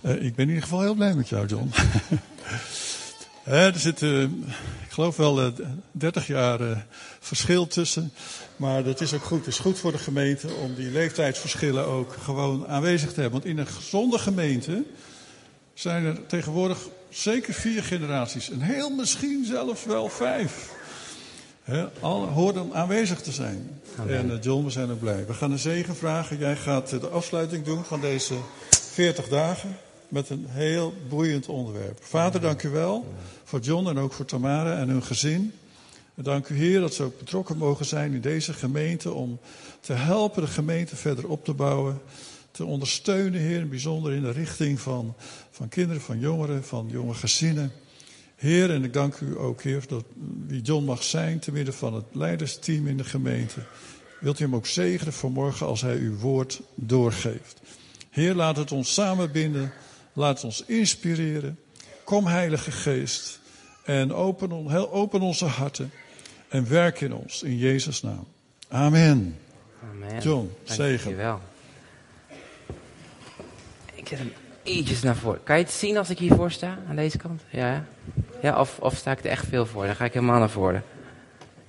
Uh, ik ben in ieder geval heel blij met jou, John. er zit, uh, ik geloof wel, 30 jaar verschil tussen. Maar dat is ook goed. Het is goed voor de gemeente om die leeftijdsverschillen ook gewoon aanwezig te hebben. Want in een gezonde gemeente zijn er tegenwoordig zeker vier generaties. En heel misschien zelfs wel vijf. He, al horen aanwezig te zijn. En uh, John, we zijn ook blij. We gaan een zegen vragen. Jij gaat de afsluiting doen van deze 40 dagen. Met een heel boeiend onderwerp. Vader, dank u wel voor John en ook voor Tamara en hun gezin. En dank u Heer dat ze ook betrokken mogen zijn in deze gemeente om te helpen de gemeente verder op te bouwen. Te ondersteunen, Heer, bijzonder in de richting van, van kinderen, van jongeren, van jonge gezinnen. Heer, en ik dank u ook, Heer, dat wie John mag zijn, te midden van het leidersteam in de gemeente. Wilt u hem ook zegenen vanmorgen als hij uw woord doorgeeft. Heer, laat het ons samenbinden. Laat ons inspireren. Kom, Heilige Geest. En open, open onze harten. En werk in ons. In Jezus' naam. Amen. Amen. John, zegen. Dankjewel. Ik zet hem ietsjes naar voren. Kan je het zien als ik hiervoor sta? Aan deze kant? Ja, ja of, of sta ik er echt veel voor? Dan ga ik helemaal naar voren.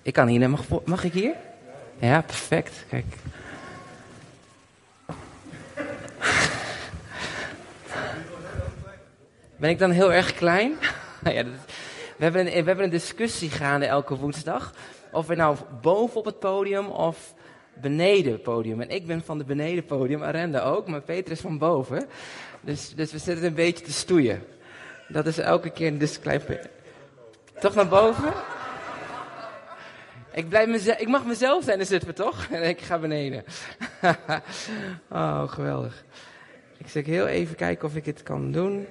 Ik kan hier. Mag, mag ik hier? Ja, perfect. Kijk. Ben ik dan heel erg klein? ja, dat, we, hebben een, we hebben een discussie gaande elke woensdag. Of we nou boven op het podium of beneden het podium. En ik ben van de beneden podium, Arenda ook, maar Peter is van boven. Dus, dus we zitten een beetje te stoeien. Dat is elke keer een disclaimer. Toch naar boven? Ik, blijf mezelf, ik mag mezelf zijn, dan zitten we toch? En ik ga beneden. oh, geweldig. Ik zeg heel even kijken of ik het kan doen.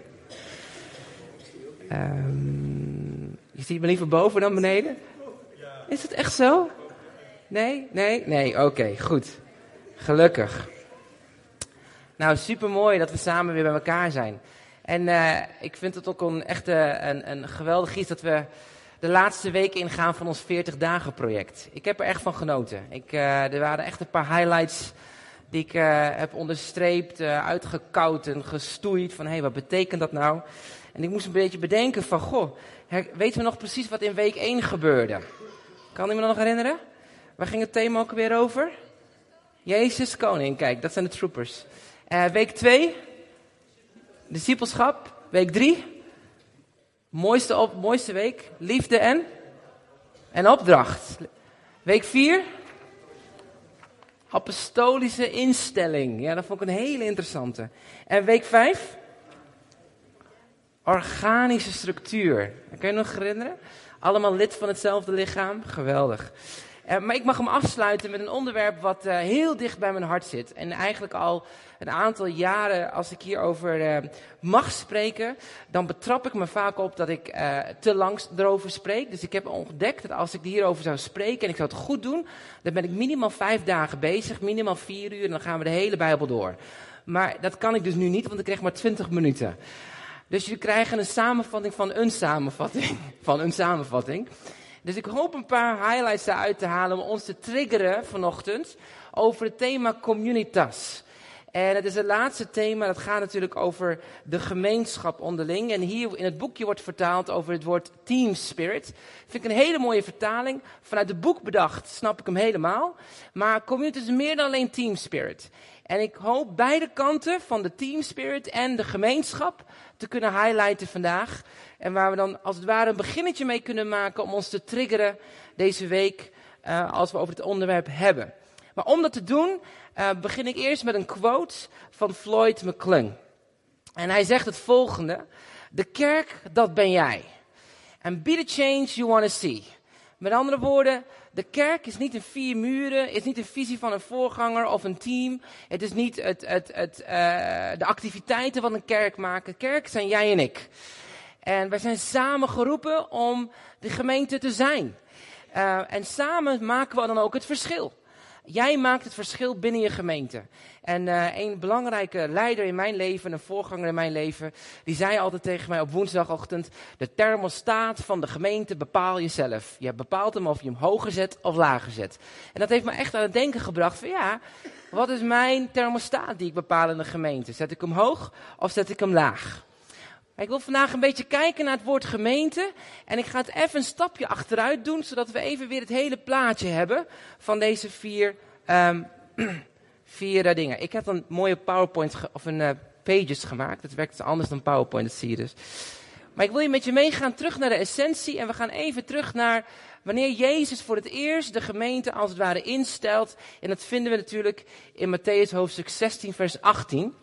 Um, je ziet me liever boven dan beneden? Is het echt zo? Nee? Nee? Nee, oké, goed. Gelukkig. Nou, super mooi dat we samen weer bij elkaar zijn. En uh, ik vind het ook een echt een, een geweldig iets dat we de laatste weken ingaan van ons 40 dagen project. Ik heb er echt van genoten. Ik, uh, er waren echt een paar highlights die ik uh, heb onderstreept, uitgekoud en gestoeid. Van hé, hey, wat betekent dat nou? En ik moest een beetje bedenken van, goh, weten we nog precies wat in week 1 gebeurde? Kan iemand nog herinneren? Waar ging het thema ook weer over? Jezus koning, kijk, dat zijn de troopers. Uh, week 2, discipelschap. Week 3, mooiste, mooiste week, liefde en, en opdracht. Week 4, apostolische instelling. Ja, dat vond ik een hele interessante. En week 5, organische structuur. Kun je nog herinneren? Allemaal lid van hetzelfde lichaam. Geweldig. Uh, maar ik mag hem afsluiten met een onderwerp wat uh, heel dicht bij mijn hart zit. En eigenlijk al een aantal jaren, als ik hierover uh, mag spreken, dan betrap ik me vaak op dat ik te lang erover spreek. Dus ik heb ontdekt dat als ik hierover zou spreken en ik zou het goed doen, dan ben ik minimaal vijf dagen bezig, minimaal vier uur en dan gaan we de hele Bijbel door. Maar dat kan ik dus nu niet, want ik krijg maar twintig minuten. Dus jullie krijgen een samenvatting van een samenvatting. Van een samenvatting. Dus ik hoop een paar highlights eruit te halen om ons te triggeren vanochtend over het thema communitas. En het is het laatste thema, dat gaat natuurlijk over de gemeenschap onderling. En hier in het boekje wordt vertaald over het woord team spirit. Vind ik een hele mooie vertaling. Vanuit het boek bedacht snap ik hem helemaal. Maar community is meer dan alleen team spirit. En ik hoop beide kanten van de team spirit en de gemeenschap te kunnen highlighten vandaag. En waar we dan als het ware een beginnetje mee kunnen maken om ons te triggeren deze week uh, als we over het onderwerp hebben. Maar om dat te doen uh, begin ik eerst met een quote van Floyd McClung. En hij zegt het volgende. De kerk, dat ben jij. And be the change you want to see. Met andere woorden, de kerk is niet een vier muren, is niet een visie van een voorganger of een team. Het is niet het, het, het, uh, de activiteiten van een kerk maken. Kerk zijn jij en ik. En wij zijn samen geroepen om de gemeente te zijn. Uh, en samen maken we dan ook het verschil. Jij maakt het verschil binnen je gemeente. En uh, een belangrijke leider in mijn leven, een voorganger in mijn leven, die zei altijd tegen mij op woensdagochtend: De thermostaat van de gemeente bepaal je zelf. Je bepaalt hem of je hem hoger zet of lager zet. En dat heeft me echt aan het denken gebracht: van ja, wat is mijn thermostaat die ik bepaal in de gemeente? Zet ik hem hoog of zet ik hem laag? Ik wil vandaag een beetje kijken naar het woord gemeente. En ik ga het even een stapje achteruit doen, zodat we even weer het hele plaatje hebben van deze vier, um, vier uh, dingen. Ik heb een mooie PowerPoint of een uh, pages gemaakt. Het werkt anders dan PowerPoint, dat zie je dus. Maar ik wil je met je meegaan terug naar de essentie. En we gaan even terug naar wanneer Jezus voor het eerst de gemeente als het ware instelt. En dat vinden we natuurlijk in Matthäus hoofdstuk 16, vers 18.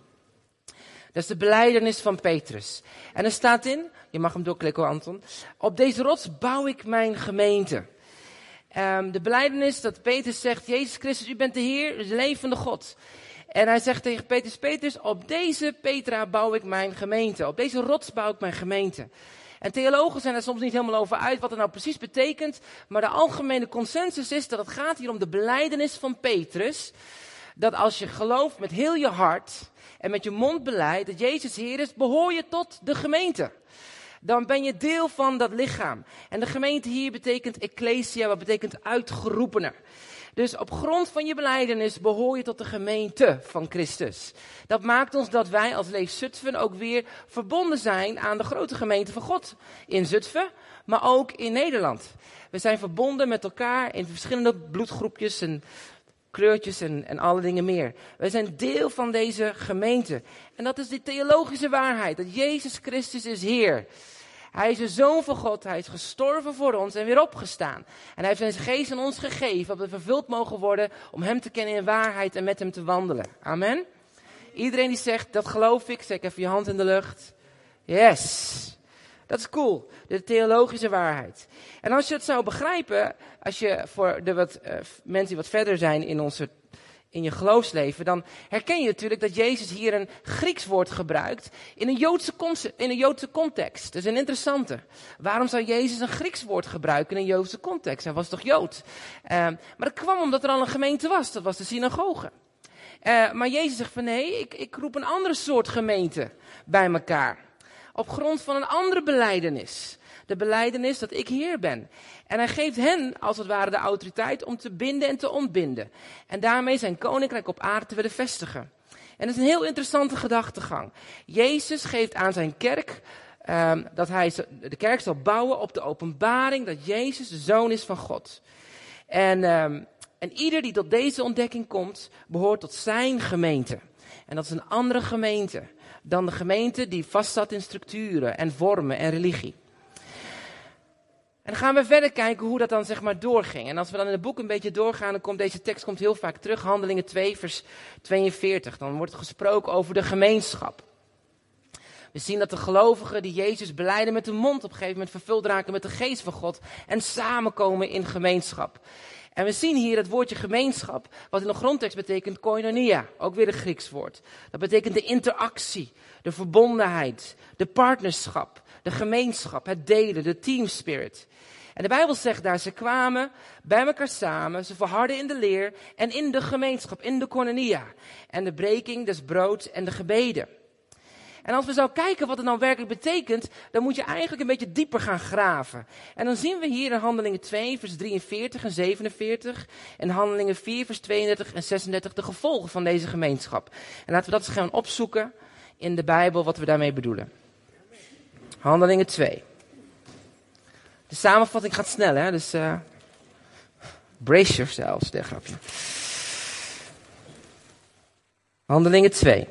Dat is de beleidenis van Petrus. En er staat in, je mag hem doorklikken Anton. Op deze rots bouw ik mijn gemeente. Um, de beleidenis dat Petrus zegt, Jezus Christus, u bent de Heer, de levende God. En hij zegt tegen Petrus, Petrus, op deze Petra bouw ik mijn gemeente. Op deze rots bouw ik mijn gemeente. En theologen zijn er soms niet helemaal over uit wat het nou precies betekent. Maar de algemene consensus is dat het gaat hier om de beleidenis van Petrus. Dat als je gelooft met heel je hart en met je mond beleidt dat Jezus Heer is, behoor je tot de gemeente. Dan ben je deel van dat lichaam. En de gemeente hier betekent ecclesia, wat betekent uitgeroepene. Dus op grond van je beleidenis behoor je tot de gemeente van Christus. Dat maakt ons dat wij als Leef Zutphen ook weer verbonden zijn aan de grote gemeente van God. In Zutphen, maar ook in Nederland. We zijn verbonden met elkaar in verschillende bloedgroepjes en kleurtjes en, en alle dingen meer. Wij zijn deel van deze gemeente. En dat is die theologische waarheid, dat Jezus Christus is Heer. Hij is de Zoon van God, hij is gestorven voor ons en weer opgestaan. En hij heeft zijn geest aan ons gegeven, dat we vervuld mogen worden om hem te kennen in waarheid en met hem te wandelen. Amen. Iedereen die zegt, dat geloof ik, zeg even je hand in de lucht. Yes. Dat is cool, de theologische waarheid. En als je het zou begrijpen, als je voor de wat, uh, mensen die wat verder zijn in, onze, in je geloofsleven, dan herken je natuurlijk dat Jezus hier een Grieks woord gebruikt in een Joodse, in een Joodse context. Dat is een interessante. Waarom zou Jezus een Grieks woord gebruiken in een Joodse context? Hij was toch Jood? Uh, maar dat kwam omdat er al een gemeente was, dat was de synagoge. Uh, maar Jezus zegt van nee, ik, ik roep een andere soort gemeente bij elkaar op grond van een andere beleidenis. De beleidenis dat ik Heer ben. En hij geeft hen, als het ware, de autoriteit om te binden en te ontbinden. En daarmee zijn koninkrijk op aarde te willen vestigen. En dat is een heel interessante gedachtegang. Jezus geeft aan zijn kerk um, dat hij de kerk zal bouwen op de openbaring dat Jezus de zoon is van God. En, um, en ieder die tot deze ontdekking komt, behoort tot zijn gemeente. En dat is een andere gemeente dan de gemeente die vastzat in structuren en vormen en religie. En dan gaan we verder kijken hoe dat dan zeg maar doorging. En als we dan in het boek een beetje doorgaan, dan komt deze tekst komt heel vaak terug. Handelingen 2 vers 42. Dan wordt gesproken over de gemeenschap. We zien dat de gelovigen die Jezus beleiden met de mond op een gegeven moment vervuld raken met de geest van God. En samenkomen in gemeenschap. En we zien hier het woordje gemeenschap, wat in de grondtekst betekent koinonia, ook weer een Grieks woord. Dat betekent de interactie, de verbondenheid, de partnerschap, de gemeenschap, het delen, de team spirit. En de Bijbel zegt daar, ze kwamen bij elkaar samen, ze verharden in de leer en in de gemeenschap, in de koinonia. En de breking des broods en de gebeden. En als we zo kijken wat het nou werkelijk betekent, dan moet je eigenlijk een beetje dieper gaan graven. En dan zien we hier in Handelingen 2, vers 43 en 47, en Handelingen 4, vers 32 en 36 de gevolgen van deze gemeenschap. En laten we dat eens gaan opzoeken in de Bijbel, wat we daarmee bedoelen. Handelingen 2. De samenvatting gaat snel, hè? Dus uh, brace yourselves, daar grapje. Handelingen 2.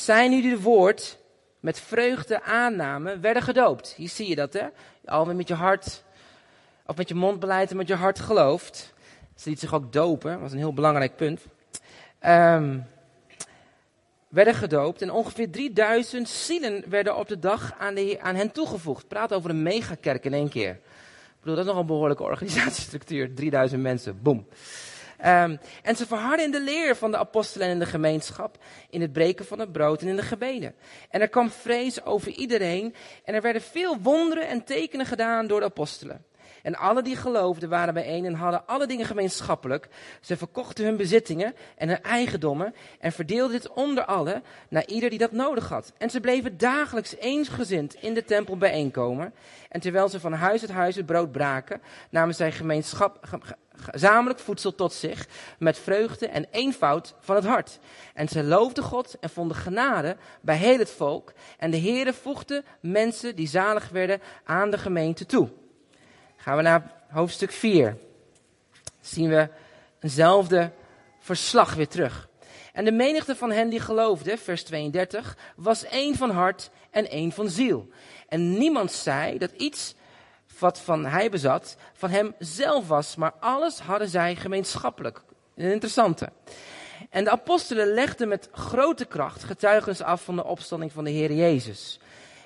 Zij nu die woord met vreugde aannamen, werden gedoopt. Hier zie je dat, hè? Al met je hart, of met je mond beleid en met je hart gelooft. Ze liet zich ook dopen, dat was een heel belangrijk punt. Um, werden gedoopt en ongeveer 3000 zielen werden op de dag aan, de, aan hen toegevoegd. Praat over een megakerk in één keer. Ik bedoel, dat is nog een behoorlijke organisatiestructuur. 3000 mensen, boom. Um, en ze verharden in de leer van de apostelen en in de gemeenschap, in het breken van het brood en in de gebeden. En er kwam vrees over iedereen en er werden veel wonderen en tekenen gedaan door de apostelen. En alle die geloofden waren bijeen en hadden alle dingen gemeenschappelijk. Ze verkochten hun bezittingen en hun eigendommen en verdeelden dit onder allen naar ieder die dat nodig had. En ze bleven dagelijks eensgezind in de tempel bijeenkomen. En terwijl ze van huis tot huis het brood braken, namen zij gemeenschap, gezamenlijk voedsel tot zich met vreugde en eenvoud van het hart. En ze loofden God en vonden genade bij heel het volk. En de Heere voegde mensen die zalig werden aan de gemeente toe. Gaan we naar hoofdstuk 4. Zien we eenzelfde verslag weer terug. En de menigte van hen die geloofden, vers 32, was één van hart en één van ziel. En niemand zei dat iets wat van hij bezat, van hem zelf was, maar alles hadden zij gemeenschappelijk. Een interessante. En de apostelen legden met grote kracht getuigenis af van de opstanding van de Heer Jezus.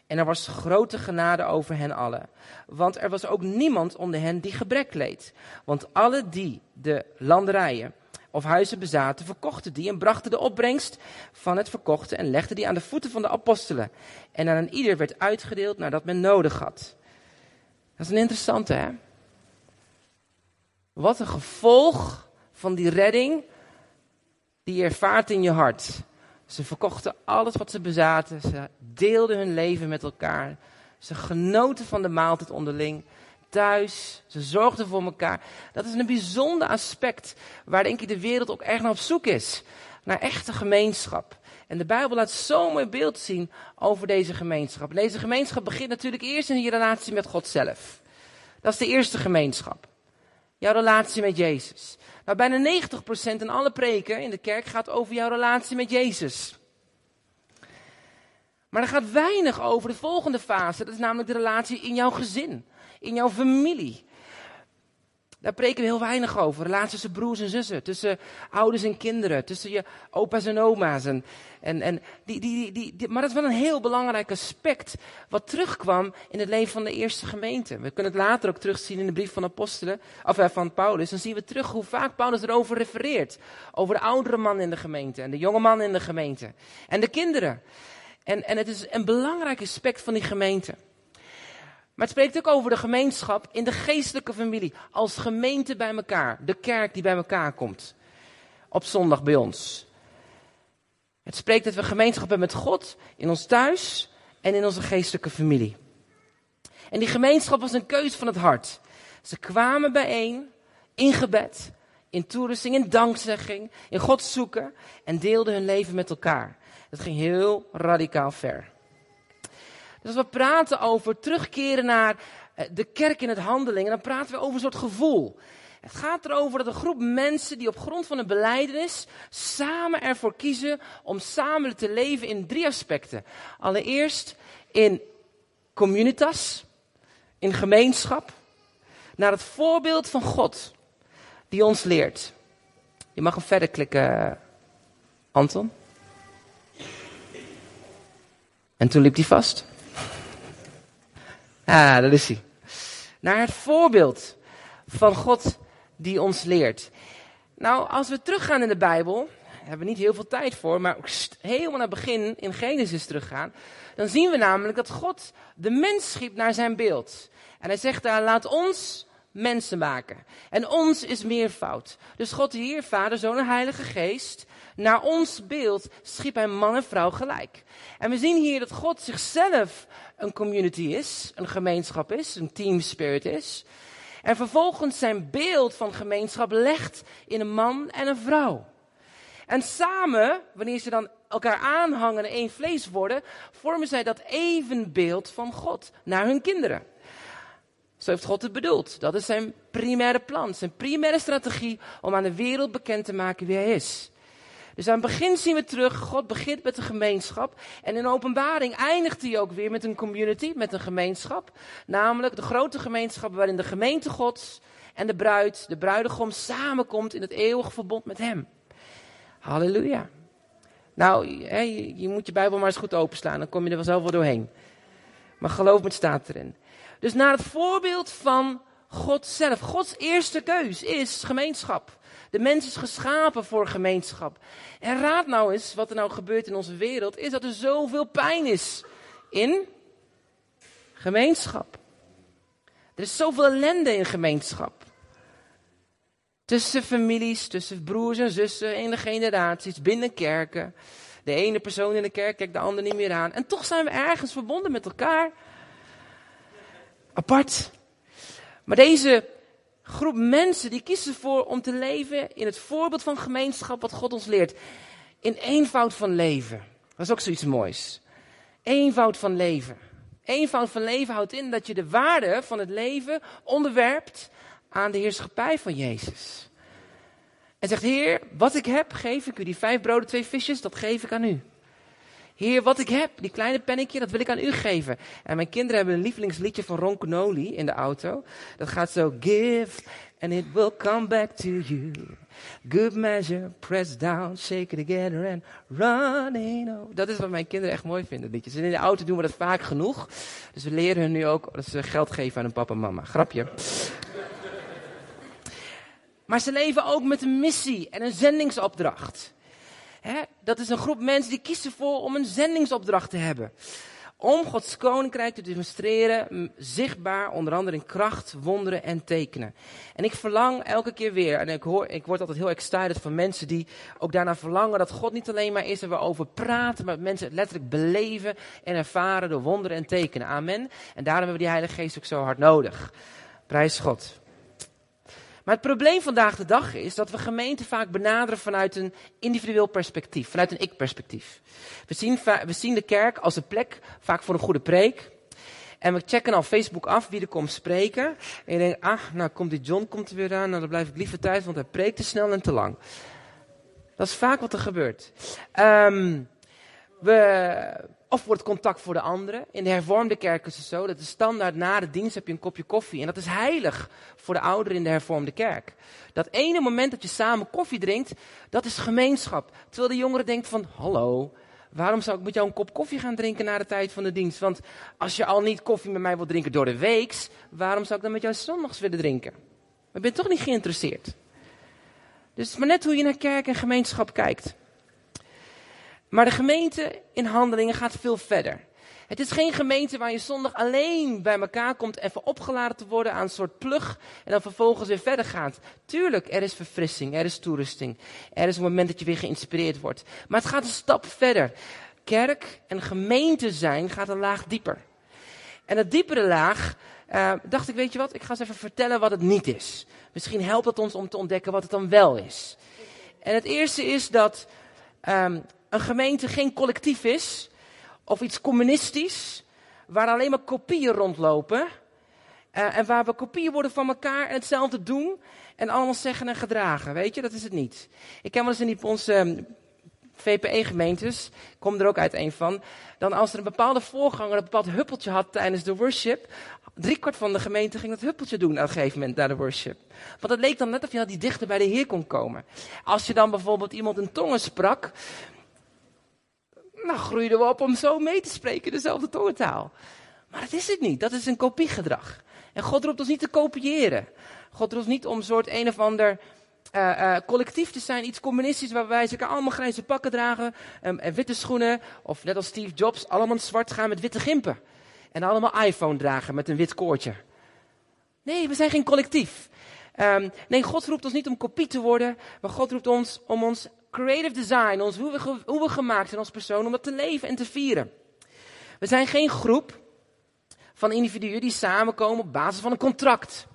En er was grote genade over hen allen. Want er was ook niemand onder hen die gebrek leed. Want alle die de landerijen of huizen bezaten, verkochten die en brachten de opbrengst van het verkochte en legden die aan de voeten van de apostelen. En aan ieder werd uitgedeeld nadat men nodig had. Dat is een interessante, hè? Wat een gevolg van die redding die je ervaart in je hart. Ze verkochten alles wat ze bezaten. Ze deelden hun leven met elkaar. Ze genoten van de maaltijd onderling. Thuis. Ze zorgden voor elkaar. Dat is een bijzonder aspect waar denk ik de wereld ook echt naar op zoek is. Naar echte gemeenschap. En de Bijbel laat zo'n mooi beeld zien over deze gemeenschap. En deze gemeenschap begint natuurlijk eerst in je relatie met God zelf. Dat is de eerste gemeenschap. Jouw relatie met Jezus. Nou, bijna 90% in alle preken in de kerk gaat over jouw relatie met Jezus. Maar er gaat weinig over de volgende fase. Dat is namelijk de relatie in jouw gezin, in jouw familie. Daar preken we heel weinig over. Relaties tussen broers en zussen, tussen ouders en kinderen, tussen je opa's en oma's. En, en, en die, die, die, die, maar dat is wel een heel belangrijk aspect wat terugkwam in het leven van de eerste gemeente. We kunnen het later ook terugzien in de brief van apostelen, of eh, van Paulus. Dan zien we terug hoe vaak Paulus erover refereert. Over de oudere man in de gemeente en de jonge man in de gemeente. En de kinderen. En, en het is een belangrijk aspect van die gemeente. Maar het spreekt ook over de gemeenschap in de geestelijke familie. Als gemeente bij elkaar. De kerk die bij elkaar komt. Op zondag bij ons. Het spreekt dat we gemeenschap hebben met God in ons thuis en in onze geestelijke familie. En die gemeenschap was een keus van het hart. Ze kwamen bijeen in gebed, in toerusting, in dankzegging, in God zoeken en deelden hun leven met elkaar. Dat ging heel radicaal ver. Dus als we praten over terugkeren naar eh, de kerk in het handeling, dan praten we over een soort gevoel. Het gaat erover dat een groep mensen die op grond van een beleidenis samen ervoor kiezen om samen te leven in drie aspecten. Allereerst in communitas, in gemeenschap, naar het voorbeeld van God die ons leert. Je mag hem verder klikken, Anton. En toen liep hij vast. Ah, dat is hij. Naar het voorbeeld van God die ons leert. Nou, als we teruggaan in de Bijbel, hebben we niet heel veel tijd voor, maar helemaal naar het begin in Genesis teruggaan, dan zien we namelijk dat God de mens schiep naar zijn beeld. En hij zegt daar, laat ons mensen maken. En ons is meervoud. Dus God hier, Vader, Zoon en Heilige Geest, naar ons beeld schiep hij man en vrouw gelijk. En we zien hier dat God zichzelf een community is, een gemeenschap is, een team spirit is. En vervolgens zijn beeld van gemeenschap legt in een man en een vrouw. En samen, wanneer ze dan elkaar aanhangen en één vlees worden, vormen zij dat evenbeeld van God naar hun kinderen. Zo heeft God het bedoeld. Dat is zijn primaire plan, zijn primaire strategie om aan de wereld bekend te maken wie hij is. Dus aan het begin zien we terug, God begint met een gemeenschap. En in openbaring eindigt hij ook weer met een community, met een gemeenschap. Namelijk de grote gemeenschap waarin de gemeente Gods en de bruid, de bruidegom, samenkomt in het eeuwige verbond met hem. Halleluja. Nou, je, je moet je Bijbel maar eens goed openslaan, dan kom je er vanzelf wel doorheen. Maar geloof me, het staat erin. Dus naar het voorbeeld van God zelf. Gods eerste keus is gemeenschap. De mens is geschapen voor gemeenschap. En raad nou eens wat er nou gebeurt in onze wereld, is dat er zoveel pijn is in gemeenschap. Er is zoveel ellende in gemeenschap. Tussen families, tussen broers en zussen, in de generaties, binnen kerken. De ene persoon in de kerk kijkt de ander niet meer aan. En toch zijn we ergens verbonden met elkaar. Apart. Maar deze groep mensen die kiezen ervoor om te leven in het voorbeeld van gemeenschap wat God ons leert. In eenvoud van leven. Dat is ook zoiets moois. Eenvoud van leven. Eenvoud van leven houdt in dat je de waarde van het leven onderwerpt aan de heerschappij van Jezus. En zegt, Heer, wat ik heb, geef ik u. Die vijf broden, twee visjes, dat geef ik aan u. Heer, wat ik heb, die kleine pennetje, dat wil ik aan u geven. En mijn kinderen hebben een lievelingsliedje van Ron Canoli in de auto. Dat gaat zo, give and it will come back to you. Good measure, press down, shake it together and over. Dat is wat mijn kinderen echt mooi vinden, liedjes. In de auto doen we dat vaak genoeg. Dus we leren hun nu ook dat ze geld geven aan hun papa en mama. Grapje. Maar ze leven ook met een missie en een zendingsopdracht. Dat is een groep mensen die kiezen ervoor om een zendingsopdracht te hebben. Om Gods koninkrijk te demonstreren, zichtbaar, onder andere in kracht, wonderen en tekenen. En ik verlang elke keer weer, en ik, hoor, ik word altijd heel excited van mensen die ook daarna verlangen dat God niet alleen maar is en we over praten, maar mensen het letterlijk beleven en ervaren door wonderen en tekenen. Amen. En daarom hebben we die Heilige Geest ook zo hard nodig. Prijs God. Maar het probleem vandaag de dag is dat we gemeenten vaak benaderen vanuit een individueel perspectief, vanuit een ik-perspectief. We zien, we zien de kerk als een plek, vaak voor een goede preek. En we checken al Facebook af wie er komt spreken. En je denkt, ah, nou komt die John komt er weer aan, nou dan blijf ik liever thuis, want hij preekt te snel en te lang. Dat is vaak wat er gebeurt. Um, we, of wordt contact voor de anderen. In de hervormde kerk is het zo dat de standaard na de dienst heb je een kopje koffie. En dat is heilig voor de ouderen in de hervormde kerk. Dat ene moment dat je samen koffie drinkt, dat is gemeenschap. Terwijl de jongere denkt van, hallo, waarom zou ik met jou een kop koffie gaan drinken na de tijd van de dienst? Want als je al niet koffie met mij wilt drinken door de weeks, waarom zou ik dan met jou zondags willen drinken? Ik ben toch niet geïnteresseerd. Dus maar net hoe je naar kerk en gemeenschap kijkt. Maar de gemeente in handelingen gaat veel verder. Het is geen gemeente waar je zondag alleen bij elkaar komt even opgeladen te worden aan een soort plug en dan vervolgens weer verder gaat. Tuurlijk, er is verfrissing, er is toerusting, er is een moment dat je weer geïnspireerd wordt. Maar het gaat een stap verder. Kerk en gemeente zijn gaat een laag dieper. En dat diepere laag, uh, dacht ik, weet je wat, ik ga eens even vertellen wat het niet is. Misschien helpt het ons om te ontdekken wat het dan wel is. En het eerste is dat um, een gemeente geen collectief is, of iets communistisch, waar alleen maar kopieën rondlopen. Uh, en waar we kopieën worden van elkaar en hetzelfde doen. En allemaal zeggen en gedragen. Weet je, dat is het niet. Ik ken wel eens in die, onze ehm, VPE-gemeentes, ik kom er ook uit een van. Dan als er een bepaalde voorganger een bepaald huppeltje had tijdens de worship. Driekwart van de gemeente ging dat huppeltje doen op een gegeven moment naar de worship. Want het leek dan net of je die dichter bij de Heer kon komen. Als je dan bijvoorbeeld iemand in tongen sprak, nou groeiden we op om zo mee te spreken, dezelfde tongentaal. Maar dat is het niet. Dat is een kopiegedrag. En God roept ons niet te kopiëren. God roept ons niet om een soort een of ander uh, uh, collectief te zijn, iets communistisch, waarbij ze allemaal grijze pakken dragen um, en witte schoenen. Of net als Steve Jobs, allemaal zwart gaan met witte gimpen. En allemaal iPhone dragen met een wit koordje. Nee, we zijn geen collectief. Um, nee, God roept ons niet om kopie te worden, maar God roept ons om ons creative design, ons, hoe, we, hoe we gemaakt zijn als persoon, om dat te leven en te vieren. We zijn geen groep van individuen die samenkomen op basis van een contract.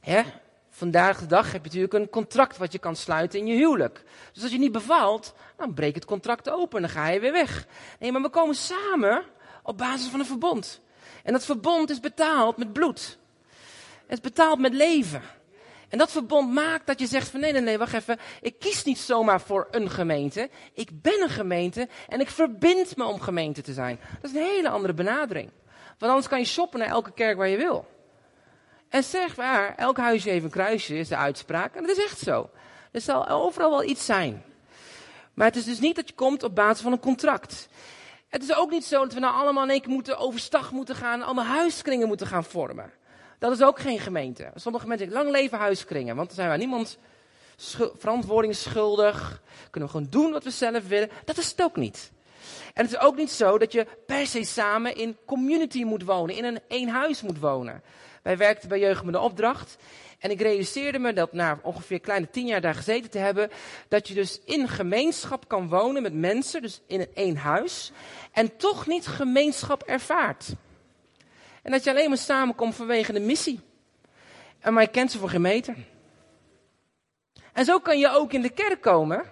Hè? Vandaag de dag heb je natuurlijk een contract wat je kan sluiten in je huwelijk. Dus als je niet bevalt, dan breek het contract open en dan ga je weer weg. Nee, maar we komen samen op basis van een verbond. En dat verbond is betaald met bloed. Het is betaald met leven. En dat verbond maakt dat je zegt van nee, nee, nee, wacht even. Ik kies niet zomaar voor een gemeente. Ik ben een gemeente en ik verbind me om gemeente te zijn. Dat is een hele andere benadering. Want anders kan je shoppen naar elke kerk waar je wil. En zeg waar, elk huisje heeft een kruisje, is de uitspraak. En dat is echt zo. Er zal overal wel iets zijn. Maar het is dus niet dat je komt op basis van een contract. Het is ook niet zo dat we nou allemaal in één keer moeten overstag moeten gaan, allemaal huiskringen moeten gaan vormen. Dat is ook geen gemeente. Sommige mensen lang leven huiskringen, want dan zijn wij niemand verantwoording schuldig. Kunnen we gewoon doen wat we zelf willen. Dat is het ook niet. En het is ook niet zo dat je per se samen in community moet wonen, in een één huis moet wonen. Wij werkten bij Jeugd met een opdracht. En ik realiseerde me dat na ongeveer kleine tien jaar daar gezeten te hebben, dat je dus in gemeenschap kan wonen met mensen, dus in een één huis, en toch niet gemeenschap ervaart. En dat je alleen maar samenkomt vanwege de missie. En maar je kent ze voor meter. En zo kan je ook in de kerk komen.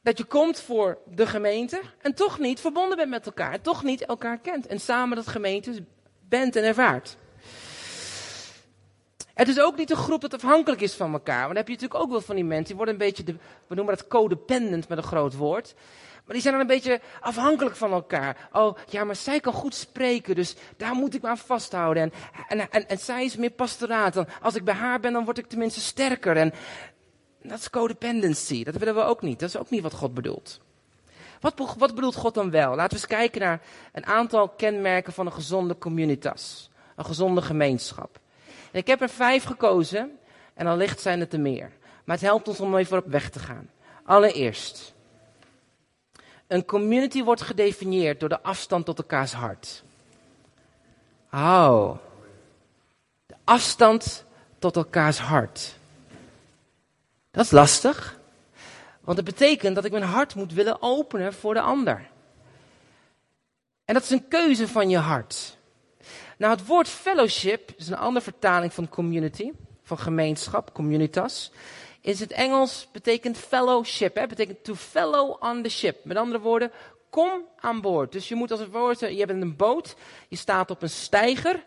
Dat je komt voor de gemeente en toch niet verbonden bent met elkaar. Toch niet elkaar kent. En samen dat gemeente bent en ervaart. Het is ook niet een groep dat afhankelijk is van elkaar. Want dan heb je natuurlijk ook wel van die mensen. Die worden een beetje, de, we noemen dat codependent met een groot woord. Maar die zijn dan een beetje afhankelijk van elkaar. Oh, ja, maar zij kan goed spreken, dus daar moet ik me aan vasthouden. En, en, en, en zij is meer pastoraat. Dan, als ik bij haar ben, dan word ik tenminste sterker. En dat is codependency. Dat willen we ook niet. Dat is ook niet wat God bedoelt. Wat, wat bedoelt God dan wel? Laten we eens kijken naar een aantal kenmerken van een gezonde communitas. Een gezonde gemeenschap. En ik heb er vijf gekozen. En allicht zijn het er meer. Maar het helpt ons om even op weg te gaan. Allereerst. Een community wordt gedefinieerd door de afstand tot elkaars hart. Oh. De afstand tot elkaars hart. Dat is lastig. Want het betekent dat ik mijn hart moet willen openen voor de ander. En dat is een keuze van je hart. Nou, het woord fellowship is een andere vertaling van community, van gemeenschap, communitas. In het Engels betekent fellowship, hè? betekent to fellow on the ship. Met andere woorden, kom aan boord. Dus je moet als het woord, je hebt een boot, je staat op een steiger.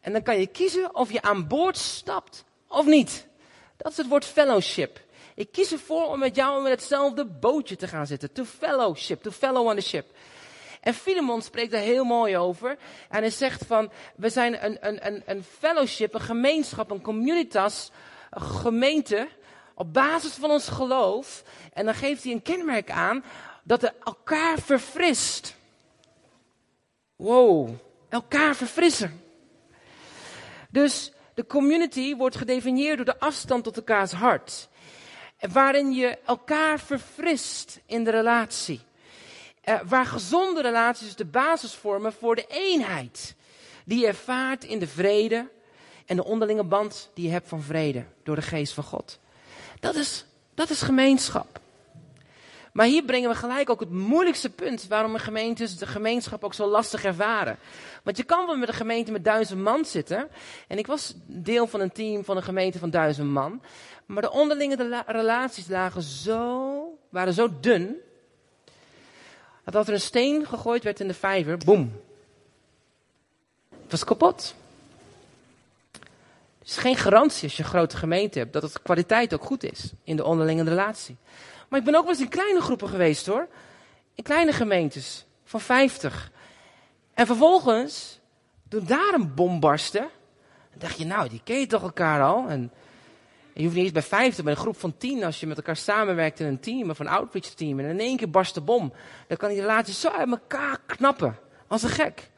En dan kan je kiezen of je aan boord stapt of niet. Dat is het woord fellowship. Ik kies ervoor om met jou in hetzelfde bootje te gaan zitten. To fellowship, to fellow on the ship. En Filemon spreekt daar heel mooi over. En hij zegt van, we zijn een, een, een, een fellowship, een gemeenschap, een communitas, een gemeente, op basis van ons geloof. En dan geeft hij een kenmerk aan, dat het elkaar verfrist. Wow, elkaar verfrissen. Dus de community wordt gedefinieerd door de afstand tot elkaars hart. Waarin je elkaar verfrist in de relatie. Eh, waar gezonde relaties de basis vormen voor de eenheid. Die je ervaart in de vrede en de onderlinge band die je hebt van vrede door de geest van God. Dat is, dat is gemeenschap. Maar hier brengen we gelijk ook het moeilijkste punt waarom een gemeente de gemeenschap ook zo lastig ervaren. Want je kan wel met een gemeente met duizend man zitten. En ik was deel van een team van een gemeente van duizend man. Maar de onderlinge relaties lagen zo, waren zo dun. Dat als er een steen gegooid werd in de vijver, boem. Het was kapot. Is geen garantie als je een grote gemeente hebt dat het kwaliteit ook goed is in de onderlinge relatie. Maar ik ben ook wel eens in kleine groepen geweest hoor. In kleine gemeentes van 50. En vervolgens, toen daar een bom barstte, dan dacht je, nou, die ken je toch elkaar al? En, je hoeft niet eens bij 50, bij een groep van 10, als je met elkaar samenwerkt in een team of een outreach team. En in één keer barst de bom. Dan kan die relatie zo uit elkaar knappen. Als een gek.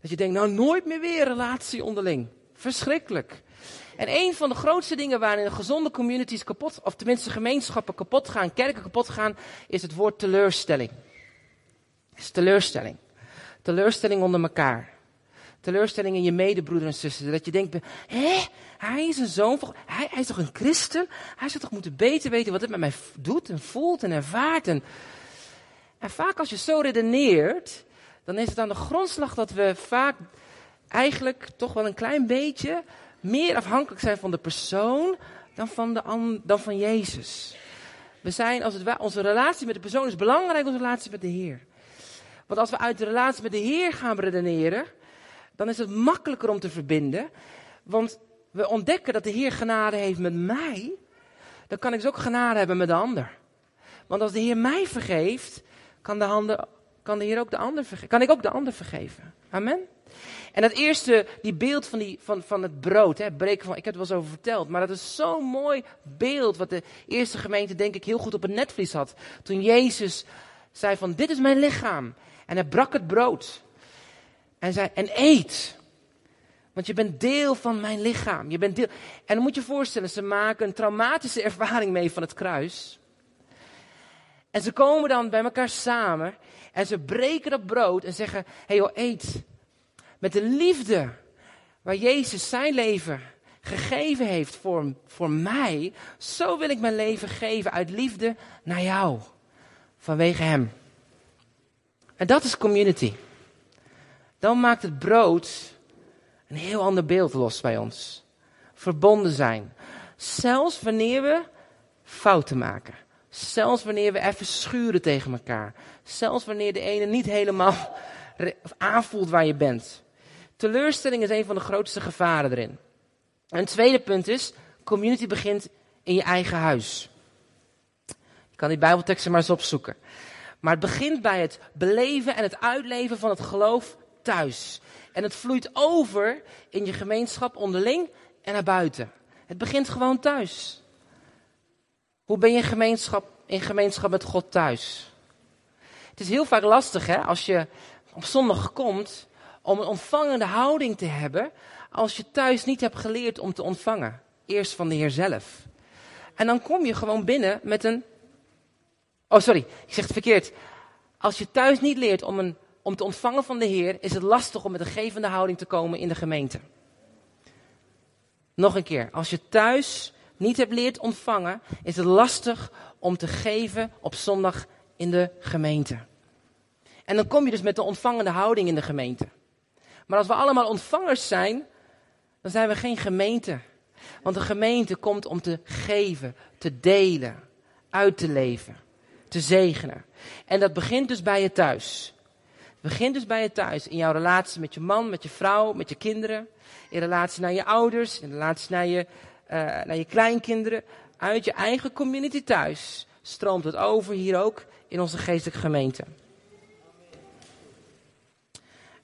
Dat je denkt, nou nooit meer weer relatie onderling. Verschrikkelijk. En een van de grootste dingen waarin gezonde communities kapot, of tenminste gemeenschappen kapot gaan, kerken kapot gaan, is het woord teleurstelling. Is teleurstelling. Teleurstelling onder elkaar. Teleurstelling in je medebroeder en zussen. Dat je denkt, hé, hij is een zoon hij, hij is toch een christen? Hij zou toch moeten beter weten wat het met mij doet en voelt en ervaart. En, en vaak als je zo redeneert, dan is het aan de grondslag dat we vaak eigenlijk toch wel een klein beetje meer afhankelijk zijn van de persoon dan van, de, dan van Jezus. We zijn, als het, onze relatie met de persoon is belangrijk, onze relatie met de Heer. Want als we uit de relatie met de Heer gaan redeneren, dan is het makkelijker om te verbinden. Want we ontdekken dat de Heer genade heeft met mij, dan kan ik dus ook genade hebben met de ander. Want als de Heer mij vergeeft, kan de, handen, kan de Heer ook de ander vergeven. Kan ik ook de ander vergeven. Amen. En dat eerste, die beeld van, die, van, van het brood, hè, breken van, ik heb het wel eens over verteld, maar dat is zo'n mooi beeld wat de eerste gemeente denk ik heel goed op het netvlies had. Toen Jezus zei van, dit is mijn lichaam. En hij brak het brood. En zei, en eet. Want je bent deel van mijn lichaam. Je bent deel. En dan moet je voorstellen, ze maken een traumatische ervaring mee van het kruis. En ze komen dan bij elkaar samen. En ze breken dat brood en zeggen, hé hey joh, eet. Met de liefde waar Jezus zijn leven gegeven heeft voor, voor mij, zo wil ik mijn leven geven uit liefde naar jou. Vanwege Hem. En dat is community. Dan maakt het brood een heel ander beeld los bij ons. Verbonden zijn. Zelfs wanneer we fouten maken. Zelfs wanneer we even schuren tegen elkaar. Zelfs wanneer de ene niet helemaal aanvoelt waar je bent. Teleurstelling is een van de grootste gevaren erin. En tweede punt is, community begint in je eigen huis. Je kan die bijbelteksten maar eens opzoeken. Maar het begint bij het beleven en het uitleven van het geloof thuis. En het vloeit over in je gemeenschap onderling en naar buiten. Het begint gewoon thuis. Hoe ben je gemeenschap, in gemeenschap met God thuis? Het is heel vaak lastig hè, als je op zondag komt om een ontvangende houding te hebben als je thuis niet hebt geleerd om te ontvangen. Eerst van de Heer zelf. En dan kom je gewoon binnen met een. Oh, sorry, ik zeg het verkeerd. Als je thuis niet leert om, een, om te ontvangen van de Heer, is het lastig om met een gevende houding te komen in de gemeente. Nog een keer. Als je thuis niet hebt leerd ontvangen, is het lastig om te geven op zondag in de gemeente. En dan kom je dus met de ontvangende houding in de gemeente. Maar als we allemaal ontvangers zijn, dan zijn we geen gemeente. Want de gemeente komt om te geven, te delen, uit te leven, te zegenen. En dat begint dus bij je thuis. Het begint dus bij je thuis, in jouw relatie met je man, met je vrouw, met je kinderen. In relatie naar je ouders, in relatie naar je, uh, naar je kleinkinderen. Uit je eigen community thuis stroomt het over hier ook in onze geestelijke gemeente.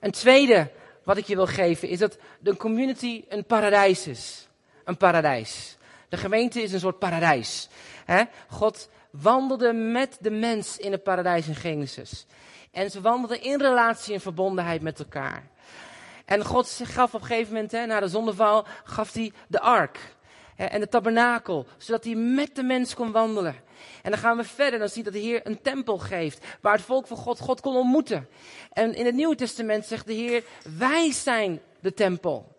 Een tweede wat ik je wil geven is dat de community een paradijs is. Een paradijs. De gemeente is een soort paradijs. God wandelde met de mens in het paradijs in Genesis. En ze wandelden in relatie en verbondenheid met elkaar. En God gaf op een gegeven moment, hè, na de zondeval, gaf hij de ark. En de tabernakel, zodat hij met de mens kon wandelen. En dan gaan we verder, dan zien dat de Heer een tempel geeft, waar het volk van God God kon ontmoeten. En in het Nieuwe Testament zegt de Heer, wij zijn de tempel.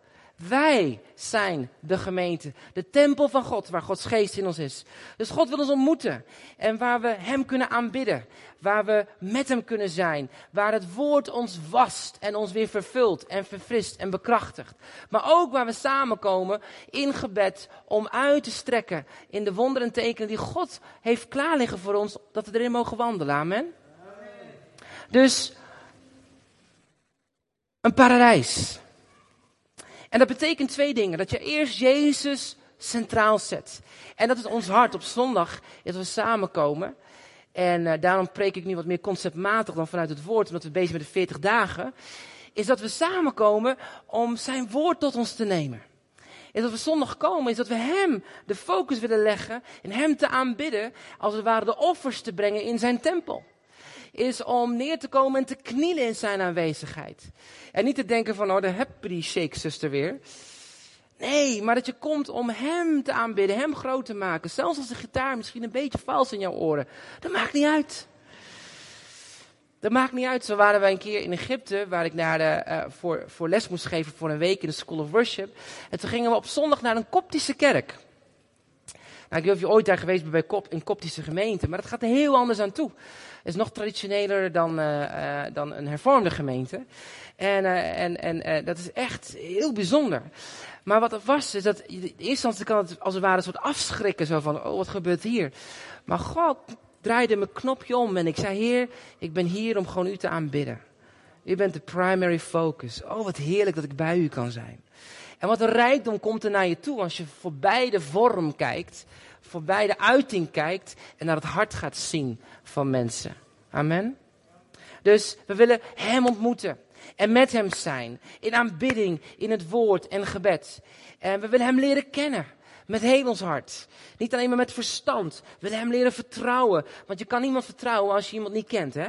Wij zijn de gemeente, de tempel van God, waar Gods geest in ons is. Dus God wil ons ontmoeten en waar we Hem kunnen aanbidden, waar we met Hem kunnen zijn, waar het woord ons wast en ons weer vervult en verfrist en bekrachtigt. Maar ook waar we samenkomen in gebed om uit te strekken in de wonderen en tekenen die God heeft klaarliggen voor ons, dat we erin mogen wandelen. Amen. Dus een paradijs. En dat betekent twee dingen. Dat je eerst Jezus centraal zet. En dat is ons hart op zondag, dat we samenkomen. En uh, daarom preek ik nu wat meer conceptmatig dan vanuit het woord, omdat we bezig zijn met de 40 dagen. Is dat we samenkomen om zijn woord tot ons te nemen. En dat we zondag komen, is dat we hem de focus willen leggen en hem te aanbidden, als het ware de offers te brengen in zijn tempel is om neer te komen en te knielen in zijn aanwezigheid. En niet te denken van, oh, daar heb je die shake zuster weer. Nee, maar dat je komt om hem te aanbidden, hem groot te maken. Zelfs als de gitaar misschien een beetje vals in jouw oren. Dat maakt niet uit. Dat maakt niet uit. Zo waren wij een keer in Egypte, waar ik naar de, uh, voor, voor les moest geven voor een week in de School of Worship. En toen gingen we op zondag naar een koptische kerk. Nou, ik weet of je ooit daar geweest bent bij Kop, een koptische gemeente, maar dat gaat er heel anders aan toe. Is nog traditioneler dan, uh, uh, dan een hervormde gemeente. En, uh, en, en dat is echt heel bijzonder. Maar wat er was, is dat in eerste instantie kan het als het ware een soort afschrikken. Zo van, oh wat gebeurt hier? Maar God draaide mijn knopje om en ik zei, Heer, ik ben hier om gewoon u te aanbidden. U bent de primary focus. Oh, wat heerlijk dat ik bij u kan zijn. En wat een rijkdom komt er naar je toe als je voorbij de vorm kijkt, voorbij de uiting kijkt en naar het hart gaat zien van mensen. Amen. Dus we willen Hem ontmoeten en met Hem zijn. In aanbidding, in het woord en gebed. En we willen Hem leren kennen. Met heel ons hart. Niet alleen maar met verstand. We willen hem leren vertrouwen. Want je kan niemand vertrouwen als je iemand niet kent. Hè?